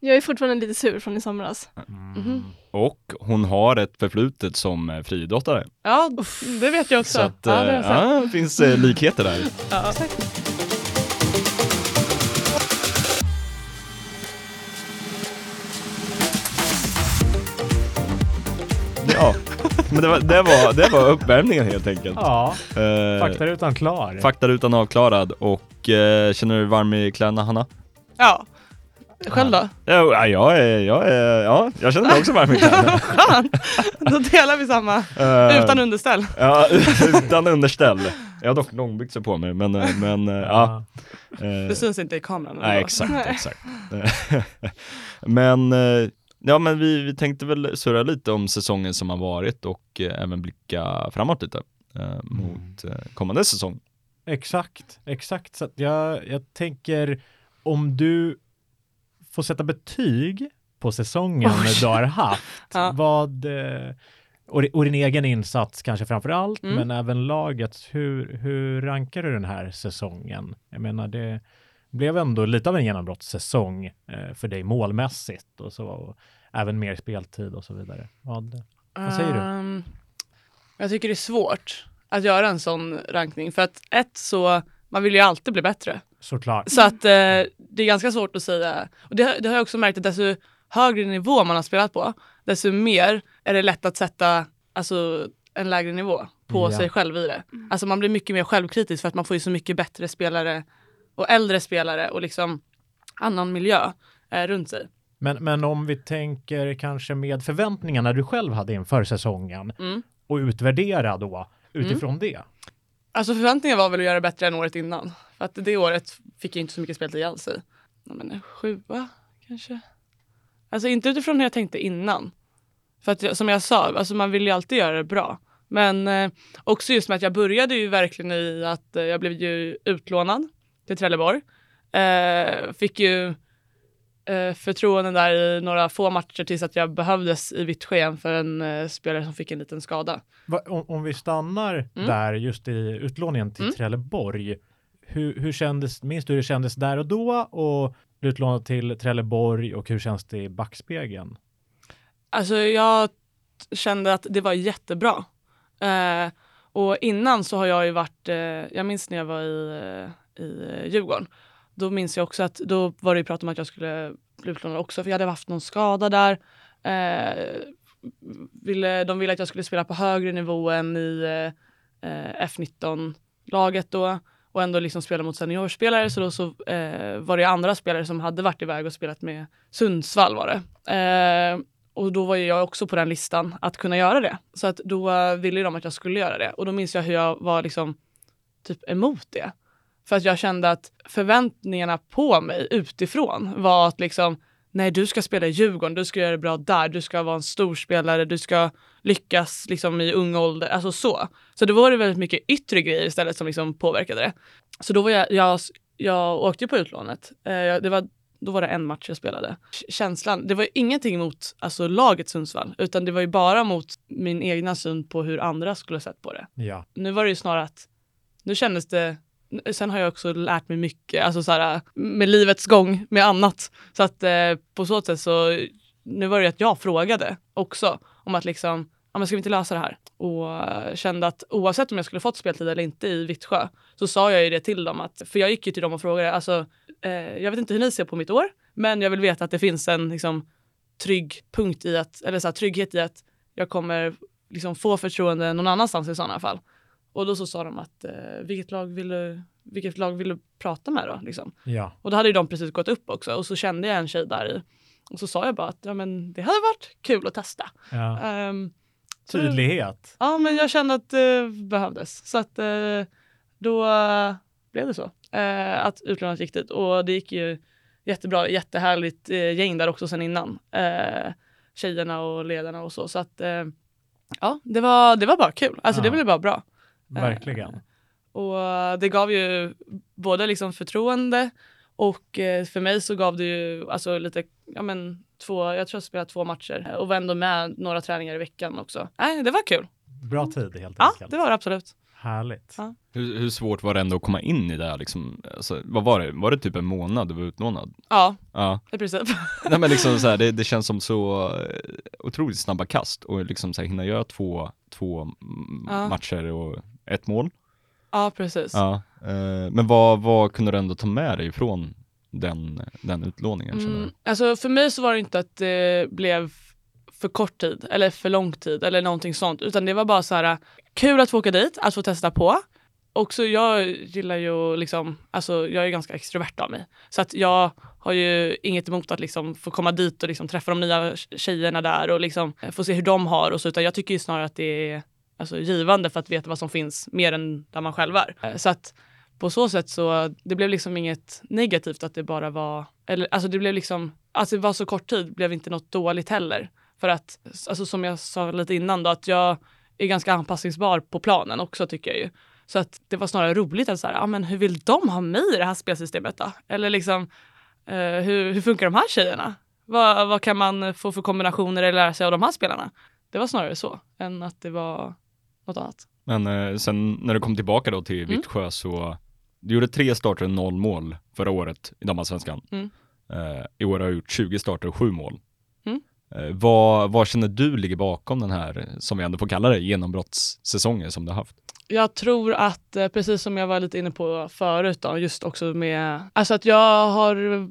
jag är fortfarande lite sur från i somras. Mm. Mm. Och hon har ett förflutet som eh, friidrottare. Ja, det vet jag också. Så att, ja, det, ja, det finns eh, likheter där. Ja. Ja, men det var, det, var, det var uppvärmningen helt enkelt. Ja, eh, faktarutan klar. Faktarutan avklarad och eh, känner du dig varm i kläderna Hanna? Ja. Själv då? Ja, jag, är, jag, är, ja, jag känner mig också varm i *laughs* kläderna. Skönt! Då delar vi samma. Uh, utan underställ. Ja, *laughs* utan underställ. Jag har dock långbyxor på mig, men, eh, men ja. *laughs* Det syns inte i kameran. Nej, exakt, exakt. men Ja, men vi, vi tänkte väl surra lite om säsongen som har varit och eh, även blicka framåt lite eh, mot mm. eh, kommande säsong. Exakt, exakt. Så jag, jag tänker om du får sätta betyg på säsongen oh. du har haft, *laughs* ja. vad eh, och, och, din egen insats kanske framför allt, mm. men även laget. Hur, hur rankar du den här säsongen? Jag menar, det, blev ändå lite av en genombrottssäsong eh, för dig målmässigt och så. Och även mer speltid och så vidare. Vad, vad säger du? Um, jag tycker det är svårt att göra en sån rankning för att ett så, man vill ju alltid bli bättre. Såklart. Så att eh, det är ganska svårt att säga. Och det, det har jag också märkt att desto högre nivå man har spelat på, desto mer är det lätt att sätta alltså, en lägre nivå på ja. sig själv i det. Alltså man blir mycket mer självkritisk för att man får ju så mycket bättre spelare och äldre spelare och liksom annan miljö eh, runt sig. Men, men om vi tänker kanske med förväntningarna du själv hade inför säsongen mm. och utvärdera då utifrån mm. det. Alltså förväntningen var väl att göra bättre än året innan. För att det året fick jag inte så mycket speltid alls i. Men sjua kanske. Alltså inte utifrån hur jag tänkte innan. För att som jag sa, alltså man vill ju alltid göra det bra. Men eh, också just med att jag började ju verkligen i att eh, jag blev ju utlånad till Trelleborg. Eh, fick ju eh, förtroenden där i några få matcher tills att jag behövdes i vitt sken för en eh, spelare som fick en liten skada. Va, om, om, vi stannar mm. där just i utlåningen till mm. Trelleborg. Hur, hur kändes, minns du hur det kändes där och då och utlånad till Trelleborg och hur känns det i backspegeln? Alltså jag kände att det var jättebra. Eh, och innan så har jag ju varit, eh, jag minns när jag var i eh, i Djurgården. Då minns jag också att då var det ju prat om att jag skulle bli utlånad också för jag hade haft någon skada där. Eh, ville, de ville att jag skulle spela på högre nivå än i eh, F19-laget då och ändå liksom spela mot seniorspelare så då så eh, var det andra spelare som hade varit iväg och spelat med Sundsvall var det. Eh, och då var jag också på den listan att kunna göra det. Så att då ville de att jag skulle göra det. Och då minns jag hur jag var liksom typ emot det. För att jag kände att förväntningarna på mig utifrån var att liksom nej du ska spela i Djurgården, du ska göra det bra där, du ska vara en stor spelare, du ska lyckas liksom i ung ålder, alltså så. Så då var det väldigt mycket yttre grejer istället som liksom påverkade det. Så då var jag, jag, jag åkte på utlånet. Eh, det var, då var det en match jag spelade. Känslan, det var ingenting mot alltså, laget Sundsvall, utan det var ju bara mot min egna syn på hur andra skulle sett på det. Ja. Nu var det ju snarare att, nu kändes det Sen har jag också lärt mig mycket, alltså så här, med livets gång, med annat. Så att eh, på så sätt så, nu var det att jag frågade också om att liksom, ja men ska vi inte lösa det här? Och eh, kände att oavsett om jag skulle fått speltid eller inte i Vittsjö så sa jag ju det till dem att, för jag gick ju till dem och frågade, alltså eh, jag vet inte hur ni ser på mitt år, men jag vill veta att det finns en liksom trygg punkt i att, eller så här, trygghet i att jag kommer liksom få förtroende någon annanstans i sådana fall. Och då så sa de att eh, vilket, lag vill du, vilket lag vill du prata med då? Liksom. Ja. Och då hade ju de precis gått upp också och så kände jag en tjej där i. Och så sa jag bara att ja, men det hade varit kul att testa. Ja. Um, Tydlighet. ja, men jag kände att det behövdes. Så att uh, då blev det så. Uh, att utlånat gick dit och det gick ju jättebra, jättehärligt gäng där också sen innan. Uh, tjejerna och ledarna och så. Så att ja, det var, det var bara kul. Alltså ja. det blev bara bra. Verkligen. Eh, och det gav ju både liksom förtroende och eh, för mig så gav det ju alltså lite, ja men två, jag tror jag spelade två matcher och var ändå med några träningar i veckan också. Nej, det var kul. Bra tid helt ja, enkelt. Ja, det var det absolut. Härligt. Ja. Hur, hur, svårt var det ändå att komma in i det här liksom? Alltså, vad var det? Var det typ en månad du var utlånad? Ja, ja. i princip. Nej men liksom så här, det, *laughs* det, känns som så eh, otroligt snabba kast och liksom så här, hinna göra två, två ja. matcher och ett mål. Ja, precis. Ja, eh, men vad, vad kunde du ändå ta med dig från den, den utlåningen? Mm, alltså för mig så var det inte att det blev för kort tid eller för lång tid eller någonting sånt, utan det var bara så här kul att få åka dit, att få testa på. Också jag gillar ju liksom, alltså jag är ganska extrovert av mig. Så att jag har ju inget emot att liksom få komma dit och liksom träffa de nya tjejerna där och liksom få se hur de har och så, utan jag tycker ju snarare att det är alltså, givande för att veta vad som finns mer än där man själv är. Eh, så att på så sätt så det blev liksom inget negativt att det bara var, eller alltså det blev liksom, alltså det var så kort tid blev inte något dåligt heller. För att, alltså som jag sa lite innan då, att jag är ganska anpassningsbar på planen också tycker jag ju. Så att det var snarare roligt att så här, ja men hur vill de ha mig i det här spelsystemet då? Eller liksom, eh, hur, hur funkar de här tjejerna? Vad, vad kan man få för kombinationer eller lära sig av de här spelarna? Det var snarare så, än att det var något annat. Men eh, sen när du kom tillbaka då till mm. Vittsjö mm. så, du gjorde tre starter och noll mål förra året i damallsvenskan. Mm. Eh, I år har du gjort 20 starter och sju mål. Mm. Eh, vad, vad känner du ligger bakom den här, som vi ändå får kalla det, genombrottssäsongen som du har haft? Jag tror att, eh, precis som jag var lite inne på förut, då, just också med, alltså att jag har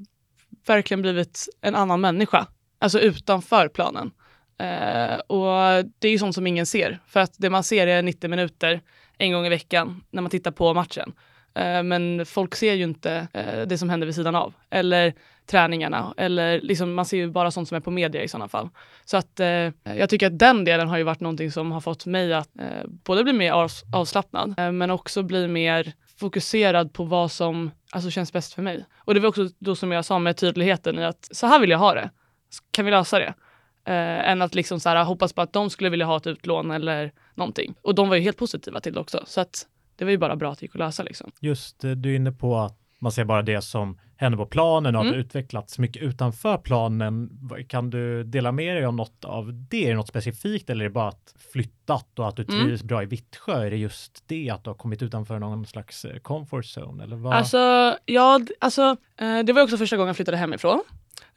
verkligen blivit en annan människa, alltså utanför planen. Uh, och det är ju sånt som ingen ser. För att det man ser är 90 minuter en gång i veckan när man tittar på matchen. Uh, men folk ser ju inte uh, det som händer vid sidan av. Eller träningarna. Eller liksom, man ser ju bara sånt som är på media i sådana fall. Så att jag tycker att den delen har ju varit någonting som har fått mig att både bli mer av, avslappnad men också bli mer fokuserad på vad som alltså, känns bäst för mig. Och det var också då som jag sa med tydligheten i att så här vill jag ha det. Kan vi lösa det? Eh, än att liksom så här, hoppas på att de skulle vilja ha ett utlån eller någonting. Och de var ju helt positiva till det också. Så att det var ju bara bra att det gick att lösa liksom. Just eh, du är inne på att man ser bara det som händer på planen och mm. har utvecklats mycket utanför planen. Kan du dela med dig om något av det? Är det något specifikt eller är det bara att flyttat och att du mm. trivs mm. bra i Vittsjö? Är det just det att du har kommit utanför någon slags eh, comfort zone? Eller vad? Alltså, ja, alltså, eh, det var också första gången jag flyttade hemifrån.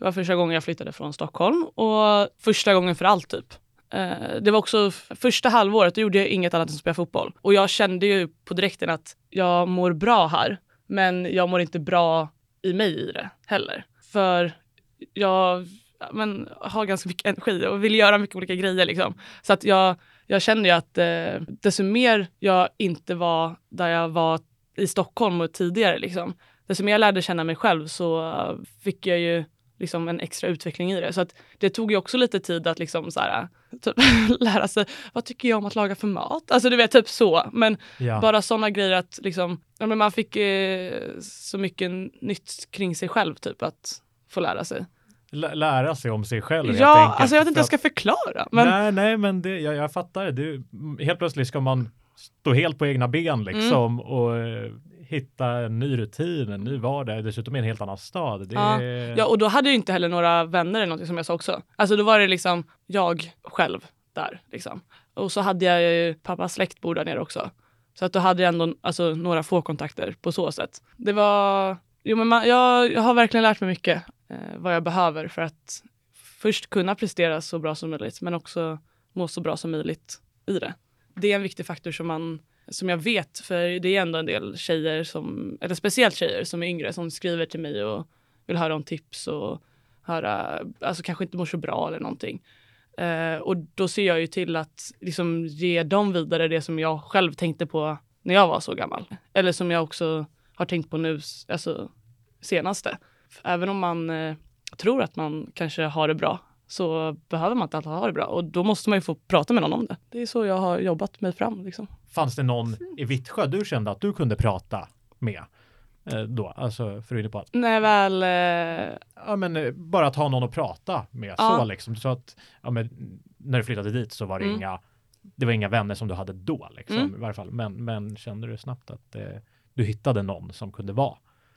Det var första gången jag flyttade från Stockholm och första gången för allt typ. Eh, det var också första halvåret, då gjorde jag inget annat än att spela fotboll. Och jag kände ju på direkten att jag mår bra här, men jag mår inte bra i mig i det heller. För jag men, har ganska mycket energi och vill göra mycket olika grejer. Liksom. Så att jag, jag kände ju att eh, desto mer jag inte var där jag var i Stockholm och tidigare, liksom, desto mer jag lärde känna mig själv så fick jag ju liksom en extra utveckling i det. Så att det tog ju också lite tid att liksom så här, typ, *laughs* lära sig vad tycker jag om att laga för mat? Alltså du vet typ så. Men ja. bara sådana grejer att liksom, ja, men man fick eh, så mycket nytt kring sig själv typ att få lära sig. L lära sig om sig själv Ja, enkelt, alltså jag vet inte hur jag ska förklara. Men... Nej, nej, men det, jag, jag fattar det. Helt plötsligt ska man stå helt på egna ben liksom mm. och eh, hitta en ny rutin, en ny vardag, dessutom i en helt annan stad. Det... Ja. ja, och då hade jag inte heller några vänner eller någonting som jag sa också. Alltså då var det liksom jag själv där liksom. Och så hade jag ju pappas släktbord där nere också. Så att då hade jag ändå alltså, några få kontakter på så sätt. Det var, jo men man, jag, jag har verkligen lärt mig mycket eh, vad jag behöver för att först kunna prestera så bra som möjligt men också må så bra som möjligt i det. Det är en viktig faktor som man som jag vet, för det är ändå en del tjejer som, eller speciellt tjejer som är yngre som skriver till mig och vill höra om tips och höra, alltså kanske inte mår så bra eller någonting. Uh, och då ser jag ju till att liksom ge dem vidare det som jag själv tänkte på när jag var så gammal. Eller som jag också har tänkt på nu, alltså senaste. Även om man uh, tror att man kanske har det bra så behöver man inte alltid ha det bra och då måste man ju få prata med någon om det. Det är så jag har jobbat mig fram. Liksom. Fanns det någon i Vittsjö du kände att du kunde prata med? Eh, då, alltså för på att... När väl... Eh... Ja men eh, bara att ha någon att prata med ja. så liksom. Så att, ja, men, när du flyttade dit så var det mm. inga, det var inga vänner som du hade då liksom mm. i varje fall. Men, men kände du snabbt att eh, du hittade någon som kunde vara?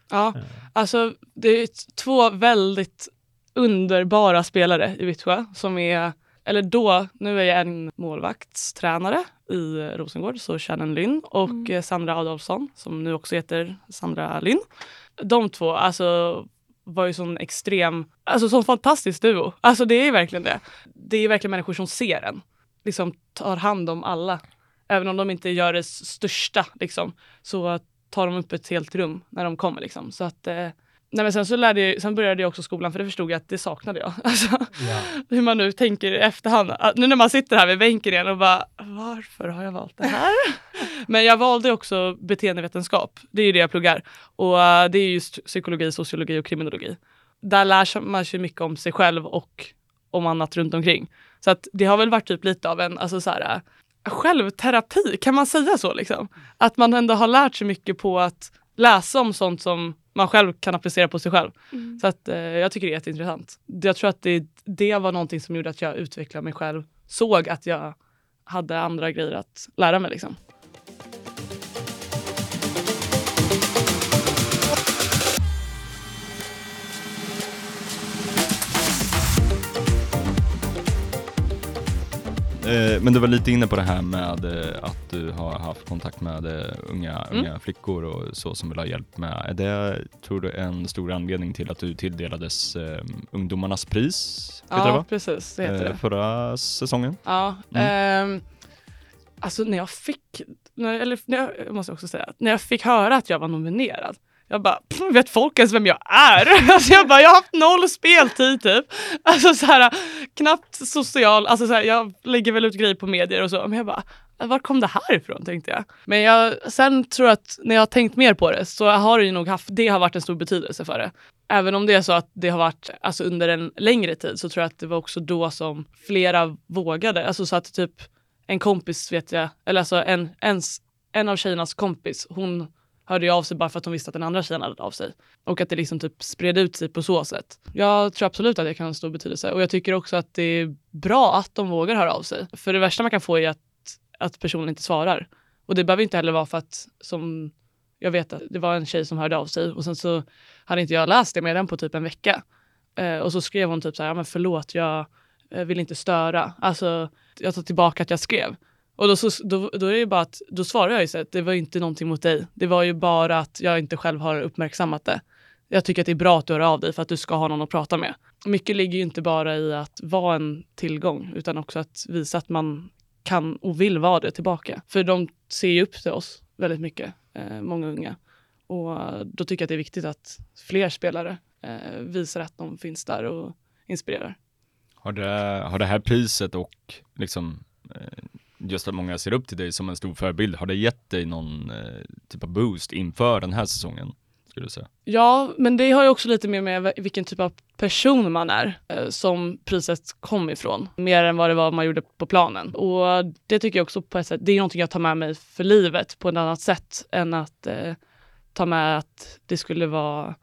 Ja, eh. alltså det är två väldigt underbara spelare i Vittsjö som är, eller då, nu är jag en målvaktstränare i Rosengård, så Shannon Lynn och mm. Sandra Adolfsson som nu också heter Sandra Lynn. De två, alltså var ju sån extrem, alltså sån fantastisk duo. Alltså det är verkligen det. Det är verkligen människor som ser en. Liksom tar hand om alla. Även om de inte gör det största liksom, så tar de upp ett helt rum när de kommer liksom. Så att eh, Nej, men sen, så lärde jag, sen började jag också skolan för det förstod jag att det saknade jag. *laughs* Alltså, ja. Hur man nu tänker i efterhand. Nu när man sitter här vid bänken igen och bara varför har jag valt det här? *laughs* men jag valde också beteendevetenskap. Det är ju det jag pluggar. Och uh, det är just psykologi, sociologi och kriminologi. Där lär man sig mycket om sig själv och om annat runt omkring. Så att det har väl varit typ lite av en alltså så här, självterapi, kan man säga så? Liksom? Att man ändå har lärt sig mycket på att läsa om sånt som man själv kan applicera på sig själv. Mm. Så att, eh, jag tycker det är jätteintressant. Jag tror att det, det var någonting som gjorde att jag utvecklade mig själv. Såg att jag hade andra grejer att lära mig. Liksom. Eh, men du var lite inne på det här med eh, att du har haft kontakt med eh, unga, mm. unga flickor och så som vill ha hjälp med. Är det, tror du, en stor anledning till att du tilldelades eh, ungdomarnas pris? Ja, det, precis. Det heter det. Förra säsongen? Ja. Mm. Eh, alltså när jag fick, när, eller när jag, jag måste också säga, när jag fick höra att jag var nominerad jag bara, vet folk ens vem jag är? *laughs* Alltså jag bara, jag har haft noll speltid typ. Alltså så här, knappt social, alltså så här, jag lägger väl ut grejer på medier och så, men jag bara, var kom det här ifrån tänkte jag. Men jag, sen tror jag att när jag har tänkt mer på det så har det ju nog haft, det har varit en stor betydelse för det. Även om det är så att det har varit alltså under en längre tid så tror jag att det var också då som flera vågade. Alltså så att typ en kompis vet jag, eller alltså en, ens, en av tjejernas kompis, hon hörde ju av sig bara för att hon visste att den andra tjejen hade av sig. Och att det liksom typ spred ut sig på så sätt. Jag tror absolut att det kan ha stor betydelse och jag tycker också att det är bra att de vågar höra av sig. För det värsta man kan få är att, att personen inte svarar. Och det behöver inte heller vara för att som jag vet att det var en tjej som hörde av sig och sen så hade inte jag läst det med den på typ en vecka. Eh, och så skrev hon typ så här, ja men förlåt jag eh, vill inte störa. Alltså jag tar tillbaka att jag skrev. Och då, så, då, då, är det bara att, då svarar jag ju så att det var inte någonting mot dig. Det var ju bara att jag inte själv har uppmärksammat det. Jag tycker att det är bra att du hör av dig för att du ska ha någon att prata med. Mycket ligger ju inte bara i att vara en tillgång utan också att visa att man kan och vill vara det tillbaka. För de ser ju upp till oss väldigt mycket, eh, många unga. Och då tycker jag att det är viktigt att fler spelare eh, visar att de finns där och inspirerar. Har det, har det här priset och liksom eh, just att många ser upp till dig som en stor förebild, har det gett dig någon eh, typ av boost inför den här säsongen? skulle du säga? Ja, men det har ju också lite mer med vilken typ av person man är eh, som priset kom ifrån. Mer än vad det var man gjorde på planen. Och det tycker jag också på ett sätt, det är någonting jag tar med mig för livet på ett annat sätt än att eh, ta med att det skulle vara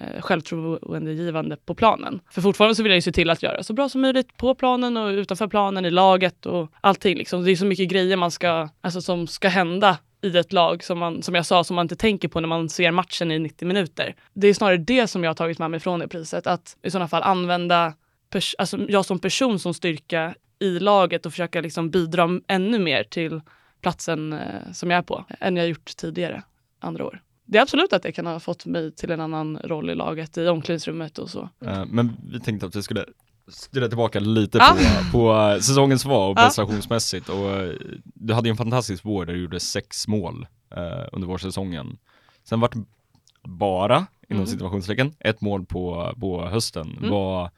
eh, självtroendegivande på planen. För fortfarande så vill jag ju se till att göra så bra som möjligt på planen och utanför planen, i laget och allting. Liksom. Det är så mycket grejer man ska, alltså, som ska hända i ett lag som, man, som jag sa, som man inte tänker på när man ser matchen i 90 minuter. Det är snarare det som jag har tagit med mig från det priset, att i sådana fall använda alltså jag som person som styrka i laget och försöka liksom bidra ännu mer till platsen eh, som jag är på än jag gjort tidigare andra år. Det är absolut att det kan ha fått mig till en annan roll i laget, i omklädningsrummet och så. Mm. Men vi tänkte att vi skulle styra tillbaka lite ah. på, på eh, säsongens svar och prestationsmässigt och eh, du hade ju en fantastisk vår där du gjorde sex mål eh, under vårsäsongen. Sen vart bara, inom mm. situationstecken, ett mål på, på hösten. Mm. Var,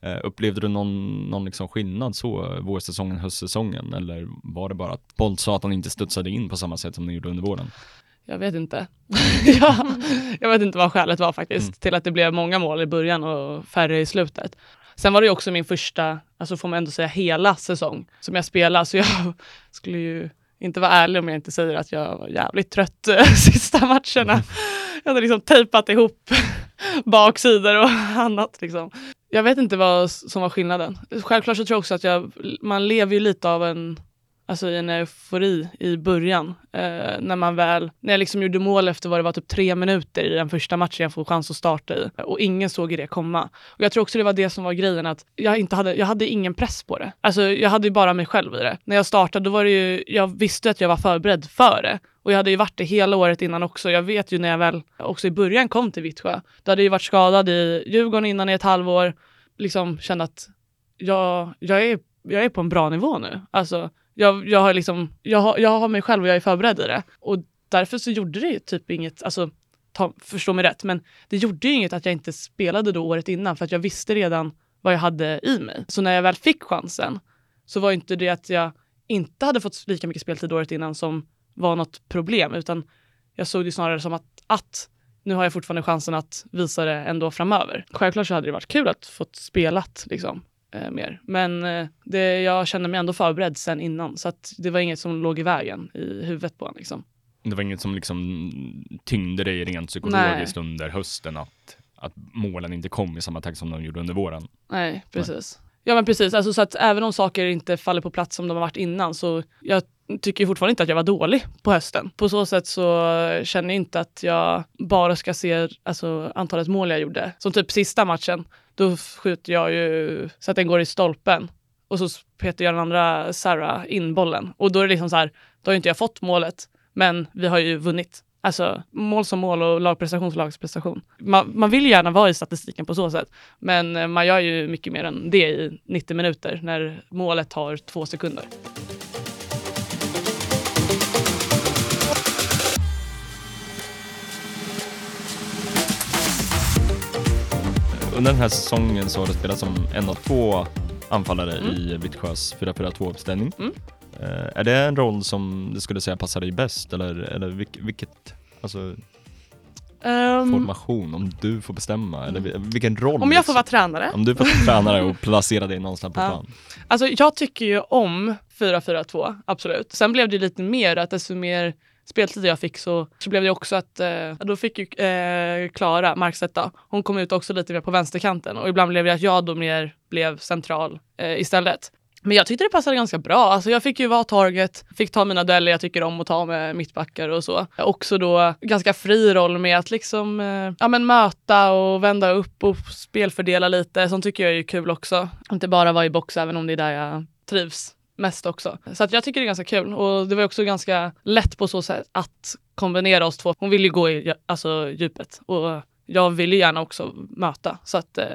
eh, upplevde du någon, någon liksom skillnad så, vårsäsongen, höstsäsongen eller var det bara att bollsatan inte studsade in på samma sätt som ni gjorde under våren? Jag vet inte. *laughs* ja, jag vet inte vad skälet var faktiskt mm. till att det blev många mål i början och färre i slutet. Sen var det också min första, alltså får man ändå säga hela säsong som jag spelade, så jag *laughs* skulle ju inte vara ärlig om jag inte säger att jag var jävligt trött äh, *laughs* sista matcherna. Jag hade liksom tejpat ihop baksidor och annat. Liksom. Jag vet inte vad som var skillnaden. Självklart så tror jag också att jag, man lever ju lite av en alltså i en eufori i början. Eh, när man väl, när jag liksom gjorde mål efter vad det var typ tre minuter i den första matchen jag får chans att starta i och ingen såg det komma. Och jag tror också det var det som var grejen att jag inte hade, jag hade ingen press på det. Alltså jag hade ju bara mig själv i det. När jag startade då var det ju, jag visste att jag var förberedd för det. Och jag hade ju varit det hela året innan också. Jag vet ju när jag väl också i början kom till Vittsjö. Då hade jag ju varit skadad i Djurgården innan i ett halvår. Liksom kände att jag, jag, är, jag är på en bra nivå nu. Alltså jag, jag, har liksom, jag, har, jag har mig själv och jag är förberedd i det. Och därför så gjorde det typ inget, alltså ta, förstå mig rätt, men det gjorde ju inget att jag inte spelade då året innan för att jag visste redan vad jag hade i mig. Så när jag väl fick chansen så var inte det att jag inte hade fått lika mycket speltid året innan som var något problem, utan jag såg det snarare som att, att nu har jag fortfarande chansen att visa det ändå framöver. Självklart så hade det varit kul att få spelat liksom, eh, mer. Men eh, det, jag kände mig ändå förberedd sen innan så att det var inget som låg i vägen i huvudet på en. Liksom. Det var inget som liksom tyngde dig rent psykologiskt Nej. under hösten att, att målen inte kom i samma takt som de gjorde under våren? Nej, precis. Nej. Ja men precis, alltså, så att även om saker inte faller på plats som de har varit innan så jag tycker fortfarande inte att jag var dålig på hösten. På så sätt så känner jag inte att jag bara ska se alltså, antalet mål jag gjorde. Som typ sista matchen då skjuter jag ju så att den går i stolpen och så petar jag den andra Sarah in bollen. Och då är det liksom så här, då har ju inte jag fått målet, men vi har ju vunnit. Alltså mål som mål och lagprestation som lagprestation. Man, man vill gärna vara i statistiken på så sätt, men man gör ju mycket mer än det i 90 minuter när målet tar två sekunder. under den här säsongen så har du spelat som en av två anfallare mm. i Vittsjös 4-4-2-uppställning. Mm. Uh, är det en roll som du skulle säga passar dig bäst eller, eller vilk, vilket, alltså um, formation, om du får bestämma, eller mm. vilken roll? Om jag får vara tränare? Om du får vara tränare och *laughs* placera dig någonstans på plan. Alltså jag tycker ju om 4-4-2, absolut. Sen blev det lite mer att desto mer speltid jag fick så, så blev det också att eh, då fick ju eh, Klara eh, Markstedt hon kom ut också lite mer på vänsterkanten och ibland blev det att jag då mer blev central eh, istället. Men jag tyckte det passade ganska bra. Alltså jag fick ju vara target, fick ta mina dueller jag tycker om att ta med mittbackar och så. Också då ganska fri roll med att liksom eh, ja, men möta och vända upp och spelfördela lite. Sånt tycker jag är kul också. Inte bara vara i box även om det är där jag trivs mest också. Så att jag tycker det är ganska kul och det var också ganska lätt på så sätt att kombinera oss två. Hon vill ju gå i alltså, djupet och jag vill ju gärna också möta så att eh,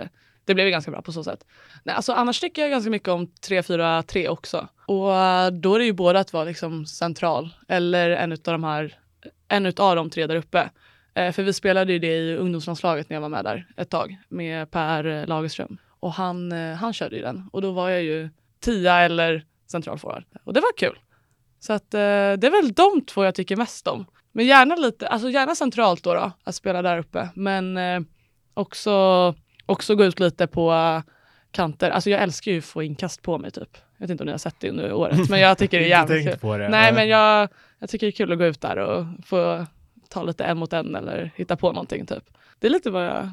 det blev ju ganska bra på så sätt. Nej, alltså, annars tycker jag ganska mycket om 3-4-3 också och eh, då är det ju både att vara liksom central eller en av de här, en av de tre där uppe. Eh, för vi spelade ju det i ungdomslandslaget när jag var med där ett tag med Per eh, Lagerström och han, han körde ju den och då var jag ju tia eller central forward. Och det var kul. Så att, det är väl de två jag tycker mest om. Men gärna lite, alltså gärna centralt då, då att spela där uppe. Men också, också gå ut lite på kanter. Alltså jag älskar ju att få inkast på mig typ. Jag vet inte om ni har sett det under året, men jag tycker det är *laughs* jävligt kul. Det. Nej, men jag, jag tycker det är kul att gå ut där och få ta lite en mot en eller hitta på någonting typ. Det är lite vad jag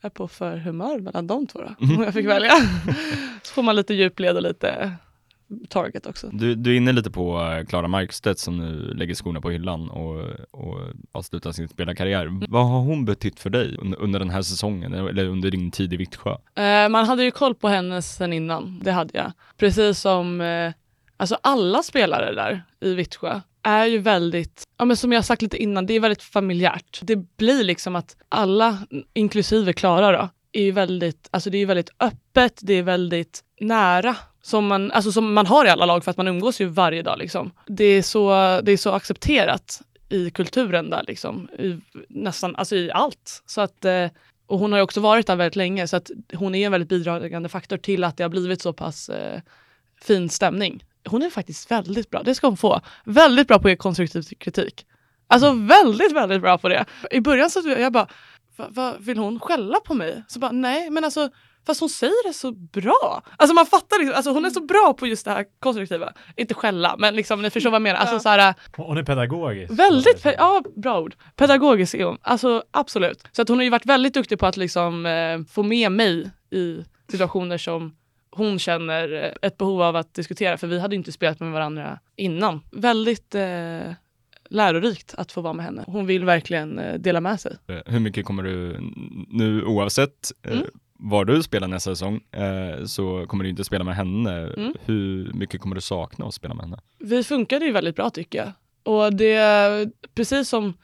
är på för humör mellan de två då, mm. om jag fick välja. *laughs* Så får man lite djupled och lite target också. Du, du är inne lite på eh, Klara Markstedt som nu lägger skorna på hyllan och, och avslutar sin spelarkarriär. Mm. Vad har hon betytt för dig under den här säsongen eller under din tid i Vittsjö? Eh, man hade ju koll på henne sen innan, det hade jag. Precis som eh, alltså alla spelare där i Vittsjö är ju väldigt, ja men som jag sagt lite innan, det är väldigt familjärt. Det blir liksom att alla, inklusive Klara då, är ju väldigt, alltså det är väldigt öppet, det är väldigt nära som man, alltså som man har i alla lag för att man umgås ju varje dag. Liksom. Det, är så, det är så accepterat i kulturen där, liksom, i, nästan alltså i allt. Så att, eh, och hon har ju också varit där väldigt länge så att hon är en väldigt bidragande faktor till att det har blivit så pass eh, fin stämning. Hon är faktiskt väldigt bra, det ska hon få. Väldigt bra på att ge konstruktiv kritik. Alltså väldigt, väldigt bra på det. I början så jag bara, vad vill hon skälla på mig? Så bara, nej men alltså Fast hon säger det så bra. Alltså man fattar liksom, alltså hon är så bra på just det här konstruktiva. Inte skälla, men liksom ni förstår vad jag menar. Alltså, så här, hon är pedagogisk. Väldigt, pe ja bra ord. Pedagogisk är hon, alltså absolut. Så att hon har ju varit väldigt duktig på att liksom eh, få med mig i situationer som hon känner eh, ett behov av att diskutera, för vi hade inte spelat med varandra innan. Väldigt eh, lärorikt att få vara med henne. Hon vill verkligen eh, dela med sig. Eh, hur mycket kommer du nu oavsett mm var du spelar nästa säsong eh, så kommer du inte spela med henne. Mm. Hur mycket kommer du sakna att spela med henne? Vi funkade ju väldigt bra tycker jag. Och det är precis som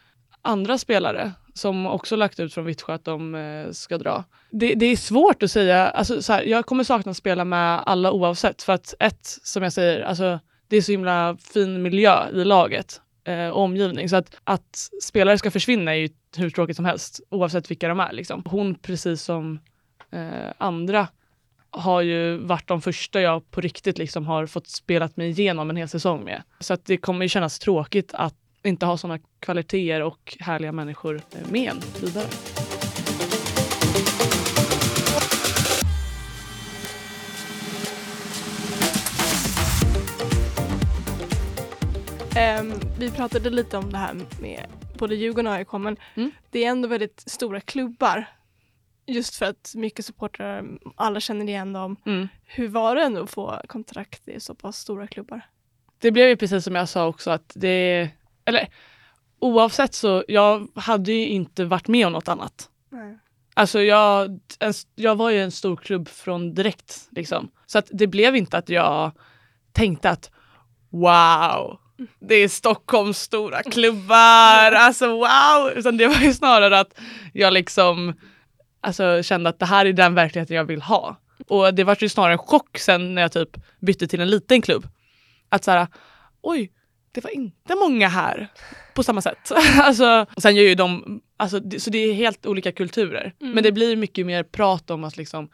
andra spelare som också lagt ut från Vittsjö att de eh, ska dra. Det, det, är svårt att säga, alltså, så här, jag kommer sakna att spela med alla oavsett för att ett, som jag säger, alltså, det är så himla fin miljö i laget eh, omgivning. Så att, att spelare ska försvinna är ju hur tråkigt som helst oavsett vilka de är. Liksom. Hon precis som eh, andra har ju varit de första jag på riktigt liksom har fått spelat mig igenom en hel säsong med. Så att det kommer ju kännas tråkigt att inte ha sådana kvaliteter och härliga människor med en vidare. Um, vi pratade lite om det här med både Djurgården och AIK men mm. det är ändå väldigt stora klubbar Just för att mycket supportrar, alla känner igen dem. Mm. Hur var det ändå att få kontrakt i så pass stora klubbar? Det blev ju precis som jag sa också att det, eller oavsett så, jag hade ju inte varit med om något annat. Nej. Alltså jag, en, jag var ju en stor klubb från direkt liksom. Så att det blev inte att jag tänkte att wow, det är Stockholms stora klubbar, alltså wow! Utan det var ju snarare att jag liksom alltså, kände att det här är den verkligheten jag vill ha. Och det var ju snarare en chock sen när jag typ bytte till en liten klubb. Att så här, oj, det var inte många här på samma sätt. *laughs* alltså, sen gör ju de, alltså, det, så det är helt olika kulturer. Mm. Men det blir mycket mer prat om att liksom,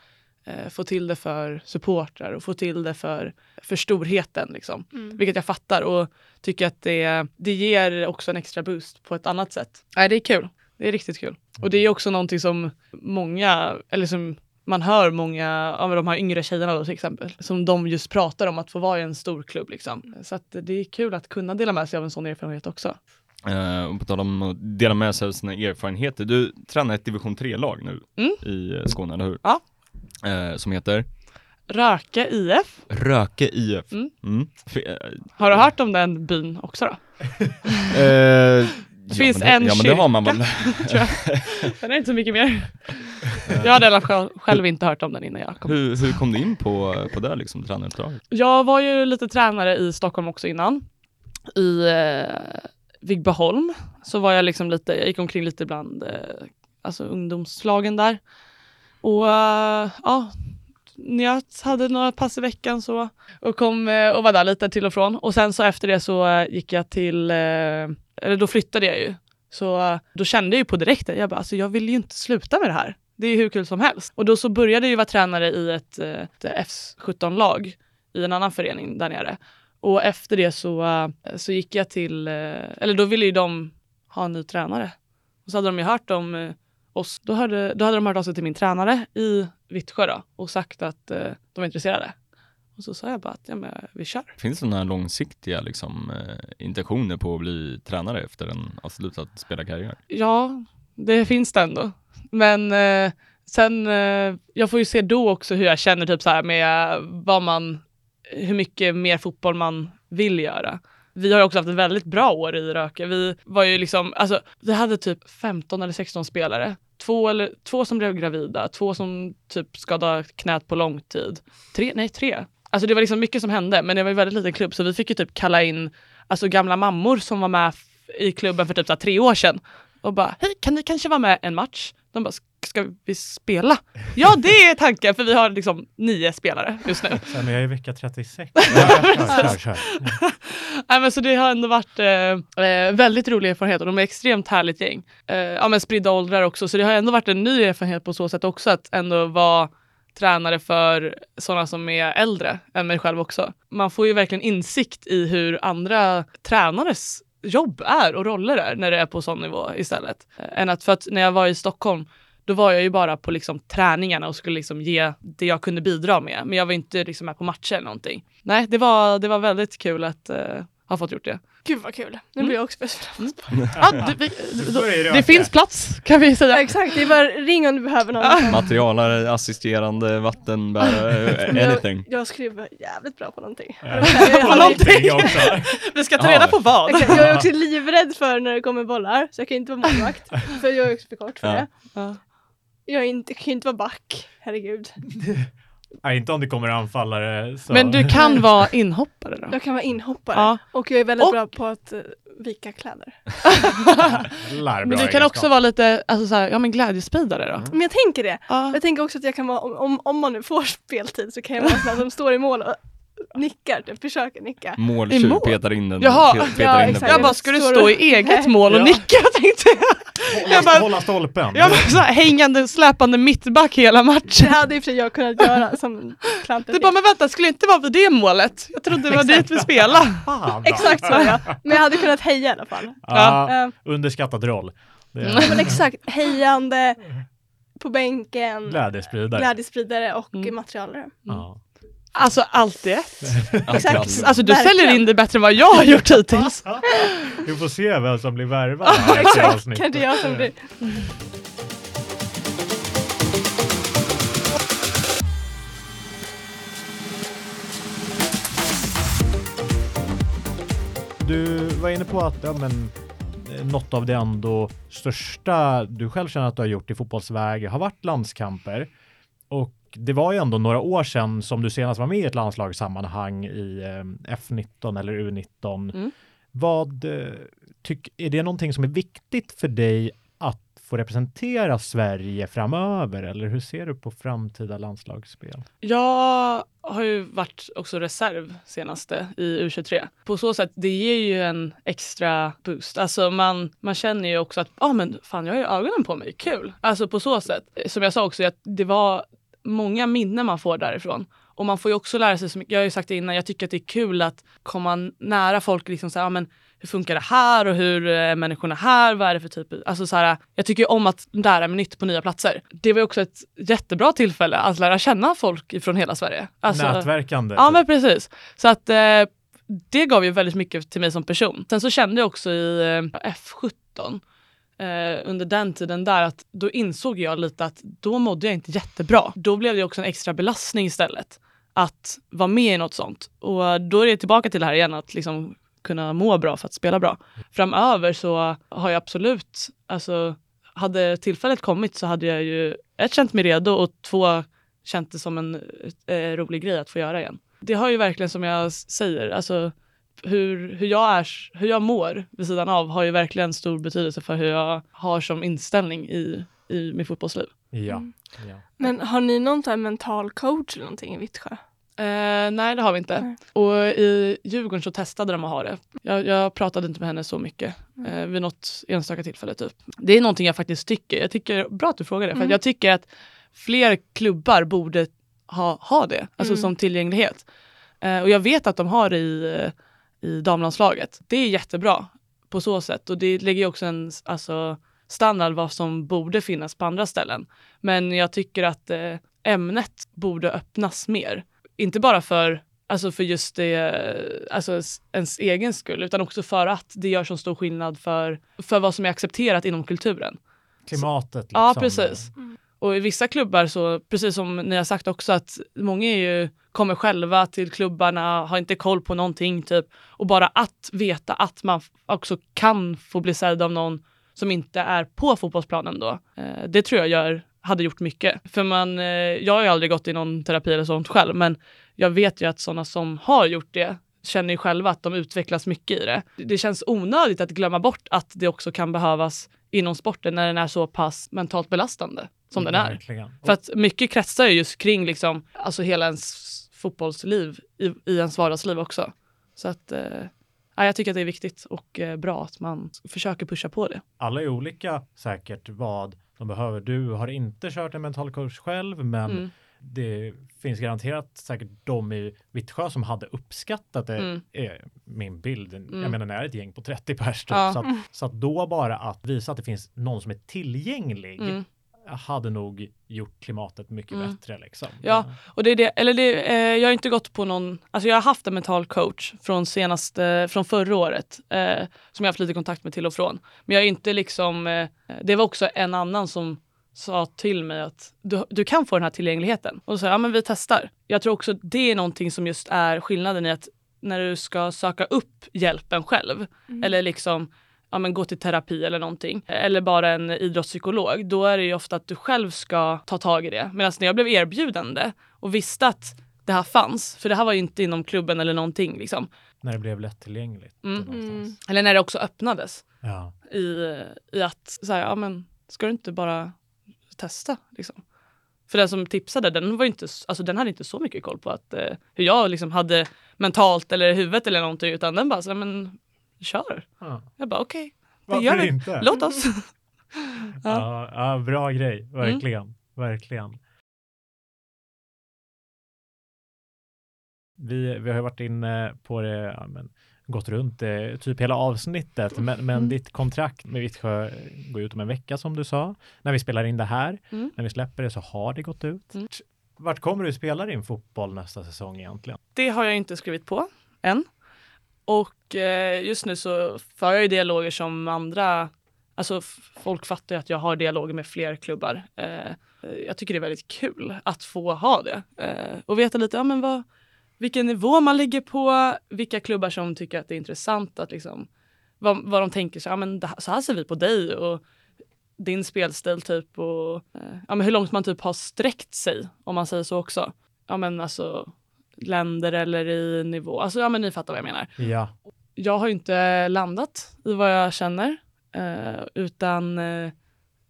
eh, få till det för supportrar och få till det för, för storheten. Liksom. Mm. Vilket jag fattar och tycker att det, det ger också en extra boost på ett annat sätt. Nej, det är kul. Det är riktigt kul. Och det är också någonting som många, eller som man hör många av de här yngre tjejerna då till exempel, som de just pratar om att få vara i en stor klubb. Liksom. Så att det är kul att kunna dela med sig av en sån erfarenhet också. Uh, och på tal om att dela med sig av sina erfarenheter, du tränar ett division 3-lag nu mm. i Skåne, eller hur? Ja. Uh, som heter? Röke IF. Röke IF. Mm. Mm. Har du hört om den byn också då? uh, *laughs* det finns ja, det, en Ja men det har man väl. Sen *laughs* är inte så mycket mer. *laughs* Jag hade själv, själv inte hört om den innan jag kom. Hur, hur kom du in på, på det liksom, tränaruppdraget? Jag var ju lite tränare i Stockholm också innan. I eh, Vigbaholm så var jag liksom lite, jag gick omkring lite bland eh, alltså ungdomslagen där. Och eh, ja, jag hade några pass i veckan så och kom eh, och var där lite till och från. Och sen så efter det så eh, gick jag till eh, eller då flyttade jag ju. Så då kände jag ju på direkten, jag bara, alltså jag vill ju inte sluta med det här. Det är hur kul som helst. Och då så började jag ju vara tränare i ett, ett F17-lag i en annan förening där nere. Och efter det så, så gick jag till, eller då ville ju de ha en ny tränare. Och så hade de ju hört om oss. Då hade, då hade de hört av sig till min tränare i Vittsjö då, och sagt att eh, de var intresserade. Och så sa jag bara att ja, men vi kör. Finns det några långsiktiga liksom, eh, intentioner på att bli tränare efter en avslutad spelarkarriär? Ja, det finns det ändå. Men eh, sen, eh, jag får ju se då också hur jag känner typ så här med vad man, hur mycket mer fotboll man vill göra. Vi har också haft ett väldigt bra år i Röke. Vi var ju liksom, alltså vi hade typ 15 eller 16 spelare. Två, eller, två som blev gravida, två som typ skadade knät på lång tid. Tre, nej tre. Alltså det var liksom mycket som hände, men det var en väldigt liten klubb så vi fick ju typ kalla in alltså gamla mammor som var med i klubben för typ så tre år sedan och bara, hej kan ni kanske vara med en match? De bara, ska vi spela? Ja det är tanken för vi har liksom nio spelare just nu. *laughs* Så, men jag är i vecka 36. kör, kör, *laughs* Nej, men så det har ändå varit eh, eh, väldigt rolig erfarenhet och de är extremt härligt gäng. Eh, ja men spridda åldrar också så det har ändå varit en ny erfarenhet på så sätt också att ändå vara tränare för sådana som är äldre än mig själv också. Man får ju verkligen insikt i hur andra tränares jobb är och roller är när det är på sån nivå istället. Eh, än att för att när jag var i Stockholm då var jag ju bara på liksom träningarna och skulle liksom ge det jag kunde bidra med. Men jag var inte liksom med på matcher eller någonting. Nej, det var, det var väldigt kul att uh, ha fått gjort det. Gud vad kul. Nu mm. blir jag också bäst ja, du, vi, du, Det finns plats kan vi säga. Ja, exakt, det är bara ring om du behöver något. Materialare, assisterande, vattenbärare, *laughs* anything. Jag, jag vara jävligt bra på någonting. Ja. på någonting också. *laughs* vi ska ta reda på vad. Jag är också livrädd för när det kommer bollar, så jag kan inte vara målvakt. *laughs* för jag är också för kort för ja. det. Ja. Jag, inte, kan inte vara back, herregud. Nej, inte om det kommer anfallare. Så. Men du kan *laughs* vara inhoppare då? Jag kan vara inhoppare ja. och jag är väldigt och... bra på att uh, vika kläder. men du kan också vara lite, alltså så här, ja men glädjespridare då? Mm. Men jag tänker det. Ja. Jag tänker också att jag kan vara, om, om man nu får speltid så kan jag vara sån som står i mål och nickar, typ, försöker nicka. Måltjuv, mål. petar in den. Jaha, petar ja, in den jag bara, ska du stå i eget mål och ja. nicka tänkte jag. Hålla, jag bara, hålla stolpen. Jag bara, så här, hängande, släpande mittback hela matchen. Det hade i och för sig jag kunnat göra som klantet. Du bara, men vänta, skulle inte vara vid det målet? Jag trodde det var dit vi spelade. exakt så ja. Men jag hade kunnat heja i alla fall. Ja, uh, underskattad roll. Ja men exakt, hejande på bänken, glädjespridare, glädjespridare och mm. materialare. Mm. Alltså allt i ett. *laughs* Exakt. Alltså du Verkligen. säljer in det bättre än vad jag har gjort hittills. *laughs* Vi får se vem som blir värvad. Exakt, kanske jag som blir. Du var inne på att ja, men, eh, något av det ändå största du själv känner att du har gjort i fotbollsväg har varit landskamper. Och det var ju ändå några år sedan som du senast var med i ett landslagssammanhang i eh, F19 eller U19. Mm. Vad eh, tyck, är det någonting som är viktigt för dig att få representera Sverige framöver eller hur ser du på framtida landslagsspel? Jag har ju varit också reserv senaste i U23. På så sätt, det ger ju en extra boost. Alltså man, man känner ju också att, ja ah, men fan jag har ju ögonen på mig, kul. Alltså på så sätt. Som jag sa också, att det var många minnen man får därifrån. Och man får ju också lära sig så mycket. Jag har ju sagt det innan, jag tycker att det är kul att komma nära folk. Liksom så här, men hur funkar det här och hur är människorna här? Vad är det för typ? Alltså så här, jag tycker om att lära mig nytt på nya platser. Det var också ett jättebra tillfälle att lära känna folk från hela Sverige. Alltså, Nätverkande. Ja, typ. men precis. Så att eh, det gav ju väldigt mycket till mig som person. Sen så kände jag också i eh, F17 eh, under den tiden där att då insåg jag lite att då mådde jag inte jättebra. Då blev det också en extra belastning istället att vara med i något sånt. Och då är det tillbaka till det här igen att liksom kunna må bra för att spela bra. Framöver så har jag absolut, alltså hade tillfället kommit så hade jag ju ett känt mig redo och två känt det som en eh, rolig grej att få göra igen. Det har ju verkligen som jag säger, alltså hur, hur, jag är, hur jag mår vid sidan av har ju verkligen stor betydelse för hur jag har som inställning i, i mitt fotbollsliv. Ja. Mm. ja. Men har ni någon sån mental coach eller någonting i Vittsjö? Eh, nej, det har vi inte. Nej. Och i Djurgården så testade de att ha det. Jag, jag pratade inte med henne så mycket mm. eh, vid något enstaka tillfälle. Typ. Det är någonting jag faktiskt tycker. Jag tycker bra att du frågar det. Mm. För jag tycker att fler klubbar borde ha, ha det, alltså mm. som tillgänglighet. Eh, och jag vet att de har det i i damlandslaget. Det är jättebra. på så sätt. Och det lägger också en alltså, standard vad som borde finnas på andra ställen. Men jag tycker att eh, ämnet borde öppnas mer. Inte bara för Alltså för just det, alltså ens egen skull, utan också för att det gör så stor skillnad för, för vad som är accepterat inom kulturen. Klimatet. Liksom. Ja, precis. Mm. Och i vissa klubbar så, precis som ni har sagt också, att många är ju, kommer själva till klubbarna, har inte koll på någonting typ. Och bara att veta att man också kan få bli sedd av någon som inte är på fotbollsplanen då. Eh, det tror jag gör, hade gjort mycket. För man, eh, jag har ju aldrig gått i någon terapi eller sånt själv, men jag vet ju att sådana som har gjort det känner ju själva att de utvecklas mycket i det. Det känns onödigt att glömma bort att det också kan behövas inom sporten när den är så pass mentalt belastande som den är. Verkligen. För att mycket kretsar ju just kring liksom, alltså hela ens fotbollsliv i, i ens vardagsliv också. Så att eh, ja, jag tycker att det är viktigt och eh, bra att man försöker pusha på det. Alla är olika säkert vad de behöver. Du har inte kört en mental coach själv, men mm. det finns garanterat säkert de i Vittsjö som hade uppskattat det, mm. är min bild. Mm. Jag menar, när är ett gäng på 30 pers, typ. ja. så, att, så att då bara att visa att det finns någon som är tillgänglig mm hade nog gjort klimatet mycket mm. bättre. Liksom. Ja, och det är det, eller det, eh, jag har inte gått på någon, alltså jag har haft en mental coach från senaste, från förra året eh, som jag haft lite kontakt med till och från. Men jag är inte liksom, eh, det var också en annan som sa till mig att du, du kan få den här tillgängligheten. Och så ja men vi testar. Jag tror också det är någonting som just är skillnaden i att när du ska söka upp hjälpen själv mm. eller liksom ja, men gå till terapi eller någonting, eller bara en idrottspsykolog, då är det ju ofta att du själv ska ta tag i det. Medan när jag blev erbjudande och visste att det här fanns, för det här var ju inte inom klubben eller någonting. Liksom. När det blev lättillgängligt. Mm. Mm. Eller när det också öppnades. Ja. I, I att, så här, ja men ska du inte bara testa? Liksom. För den som tipsade, den, var inte, alltså, den hade inte så mycket koll på att, eh, hur jag liksom hade mentalt eller huvudet eller någonting, utan den bara, så, men kör. Ja. Jag bara okej, okay, vi gör det. Inte? Låt oss. *laughs* ja. Ja, bra grej, verkligen. Mm. Verkligen. Vi, vi har varit inne på det, ja, men, gått runt det, typ hela avsnittet, men, men mm. ditt kontrakt med Vittsjö går ut om en vecka som du sa. När vi spelar in det här, mm. när vi släpper det så har det gått ut. Mm. Vart kommer du spela din fotboll nästa säsong egentligen? Det har jag inte skrivit på än. Och eh, just nu så för jag ju dialoger som andra, alltså folk fattar ju att jag har dialoger med fler klubbar. Eh, jag tycker det är väldigt kul att få ha det eh, och veta lite, ja men vad, vilken nivå man ligger på, vilka klubbar som tycker att det är intressant att liksom, vad, vad de tänker sig, ja men det, så här ser vi på dig och din spelstil typ och eh, ja, men hur långt man typ har sträckt sig om man säger så också. Ja men alltså länder eller i nivå. Alltså ja men ni fattar vad jag menar. Ja. Jag har inte landat i vad jag känner eh, utan eh,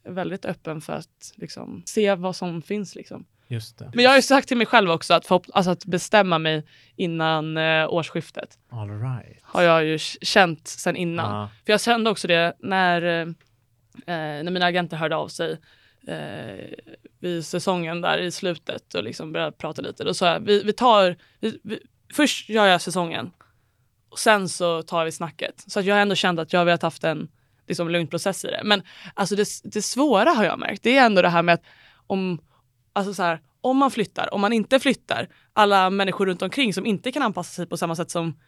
väldigt öppen för att liksom, se vad som finns. Liksom. Just det. Men jag har ju sagt till mig själv också att, få, alltså att bestämma mig innan eh, årsskiftet. All right. Har jag ju känt sen innan. Ah. För jag kände också det när, eh, när mina agenter hörde av sig eh, vid säsongen där i slutet och liksom började prata lite. Då sa jag, vi, vi tar, vi, vi, först gör jag säsongen och sen så tar vi snacket. Så att jag har ändå känt att jag har velat haft en liksom, lugn process i det. Men alltså det, det svåra har jag märkt, det är ändå det här med att om, alltså så här, om man flyttar, om man inte flyttar, alla människor runt omkring som inte kan anpassa sig på samma sätt som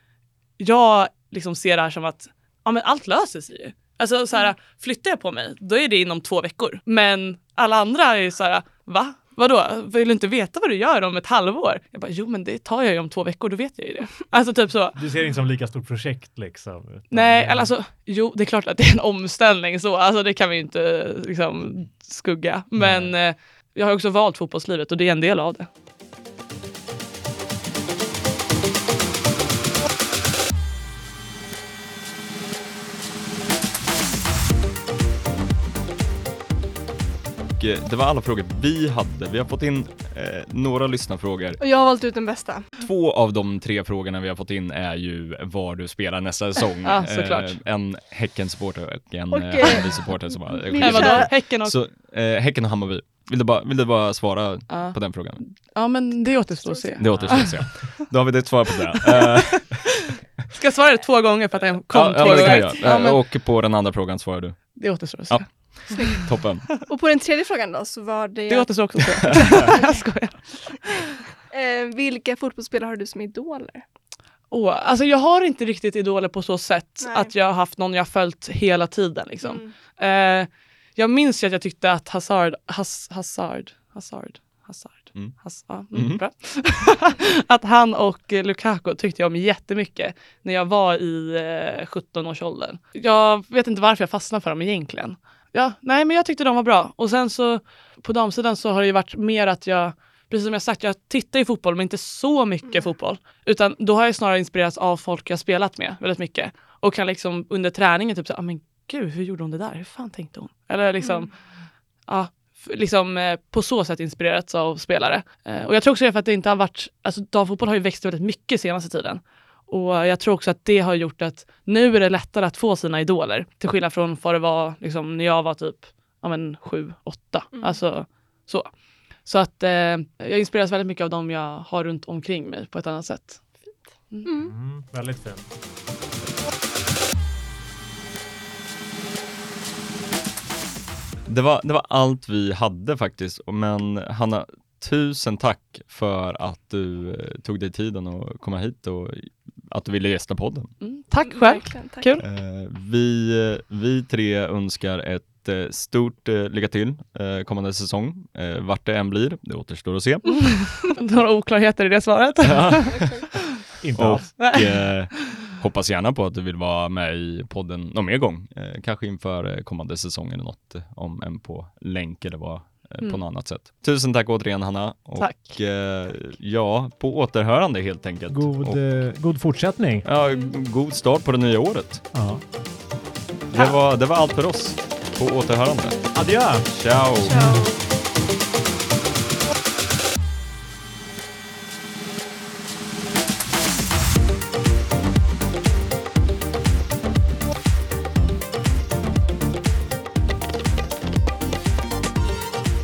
jag liksom ser det här som att ja, men allt löser sig ju. Alltså så här, mm. flyttar jag på mig, då är det inom två veckor. Men alla andra är så här, va? Vadå, vill du inte veta vad du gör om ett halvår? Jag bara, jo men det tar jag ju om två veckor, då vet jag ju det. Alltså typ så. Du ser det inte som lika stort projekt liksom? Utan... Nej, alltså jo det är klart att det är en omställning så, alltså det kan vi ju inte liksom skugga. Men eh, jag har också valt fotbollslivet och det är en del av det. Det var alla frågor vi hade. Vi har fått in eh, några lyssnarfrågor. Och jag har valt ut den bästa. Två av de tre frågorna vi har fått in är ju var du spelar nästa säsong. *laughs* ja, såklart. Eh, en Häcken-supporter och en okay. eh, Hammarby-supporter som har skickat. Häcken och... Så, eh, häcken och Hammarby. Vill du bara, vill du bara svara ja. på den frågan? Ja, men det återstår att se. Det återstår att se. *laughs* Då har vi ditt svar på det. *laughs* Eh, Ska jag svara det två gånger för att den kom ja, två ja, gånger? Ja, men... Och på den andra frågan svarar du. Det återstår att se. Ja. Toppen. Och på den tredje frågan då så var det... Det återstår också *laughs* jag skojar. Eh, vilka fotbollsspelare har du som idoler? Oh, alltså jag har inte riktigt idoler på så sätt Nej. att jag har haft någon jag följt hela tiden. Liksom. Mm. Eh, jag minns ju att jag tyckte att Hazard, Has, Hazard, Hazard, Hazard, mm. Has, ja, mm, mm. bra. *laughs* att han och Lukaku tyckte jag om jättemycket när jag var i eh, 17-årsåldern. Jag vet inte varför jag fastnade för dem egentligen. Ja, nej, men jag tyckte de var bra. Och sen så på damsidan så har det ju varit mer att jag precis som jag sagt, jag tittar i fotboll men inte så mycket mm. fotboll. Utan då har jag snarare inspirerats av folk jag spelat med väldigt mycket. Och kan liksom under träningen typ säga, ah, men gud hur gjorde hon det där? Hur fan tänkte hon? Eller liksom, mm. ja, liksom eh, på så sätt inspirerats av spelare. Eh, och jag tror också för att det inte har varit, alltså damfotboll har ju växt väldigt mycket senaste tiden. Och jag tror också att det har gjort att nu är det lättare att få sina idoler. Till skillnad från vad det var liksom, när jag var typ ja, men, sju, åtta. Mm. Alltså så. Så att eh, jag inspireras väldigt mycket av dem jag har runt omkring mig på ett annat sätt. Mm. Mm. mm väldigt fint. Det var, det var allt vi hade faktiskt, men Hanna, tusen tack för att du eh, tog dig tiden att komma hit och att du ville gästa podden. Mm, tack själv, tack. kul. Eh, vi, eh, vi tre önskar ett stort eh, lycka till eh, kommande säsong. Eh, vart det än blir, det återstår att se. *laughs* Några oklarheter i det svaret? Ja. *laughs* Inte alls. Och, eh, hoppas gärna på att du vill vara med i podden någon mer gång. Eh, kanske inför kommande säsong eller något, om en på länk eller vad mm. på något annat sätt. Tusen tack återigen Hanna. Tack. Och eh, ja, på återhörande helt enkelt. God, och, eh, god fortsättning. Ja, god start på det nya året. Ja. Det, var, det var allt för oss. På återhörande. Adjö. Ciao. Ciao.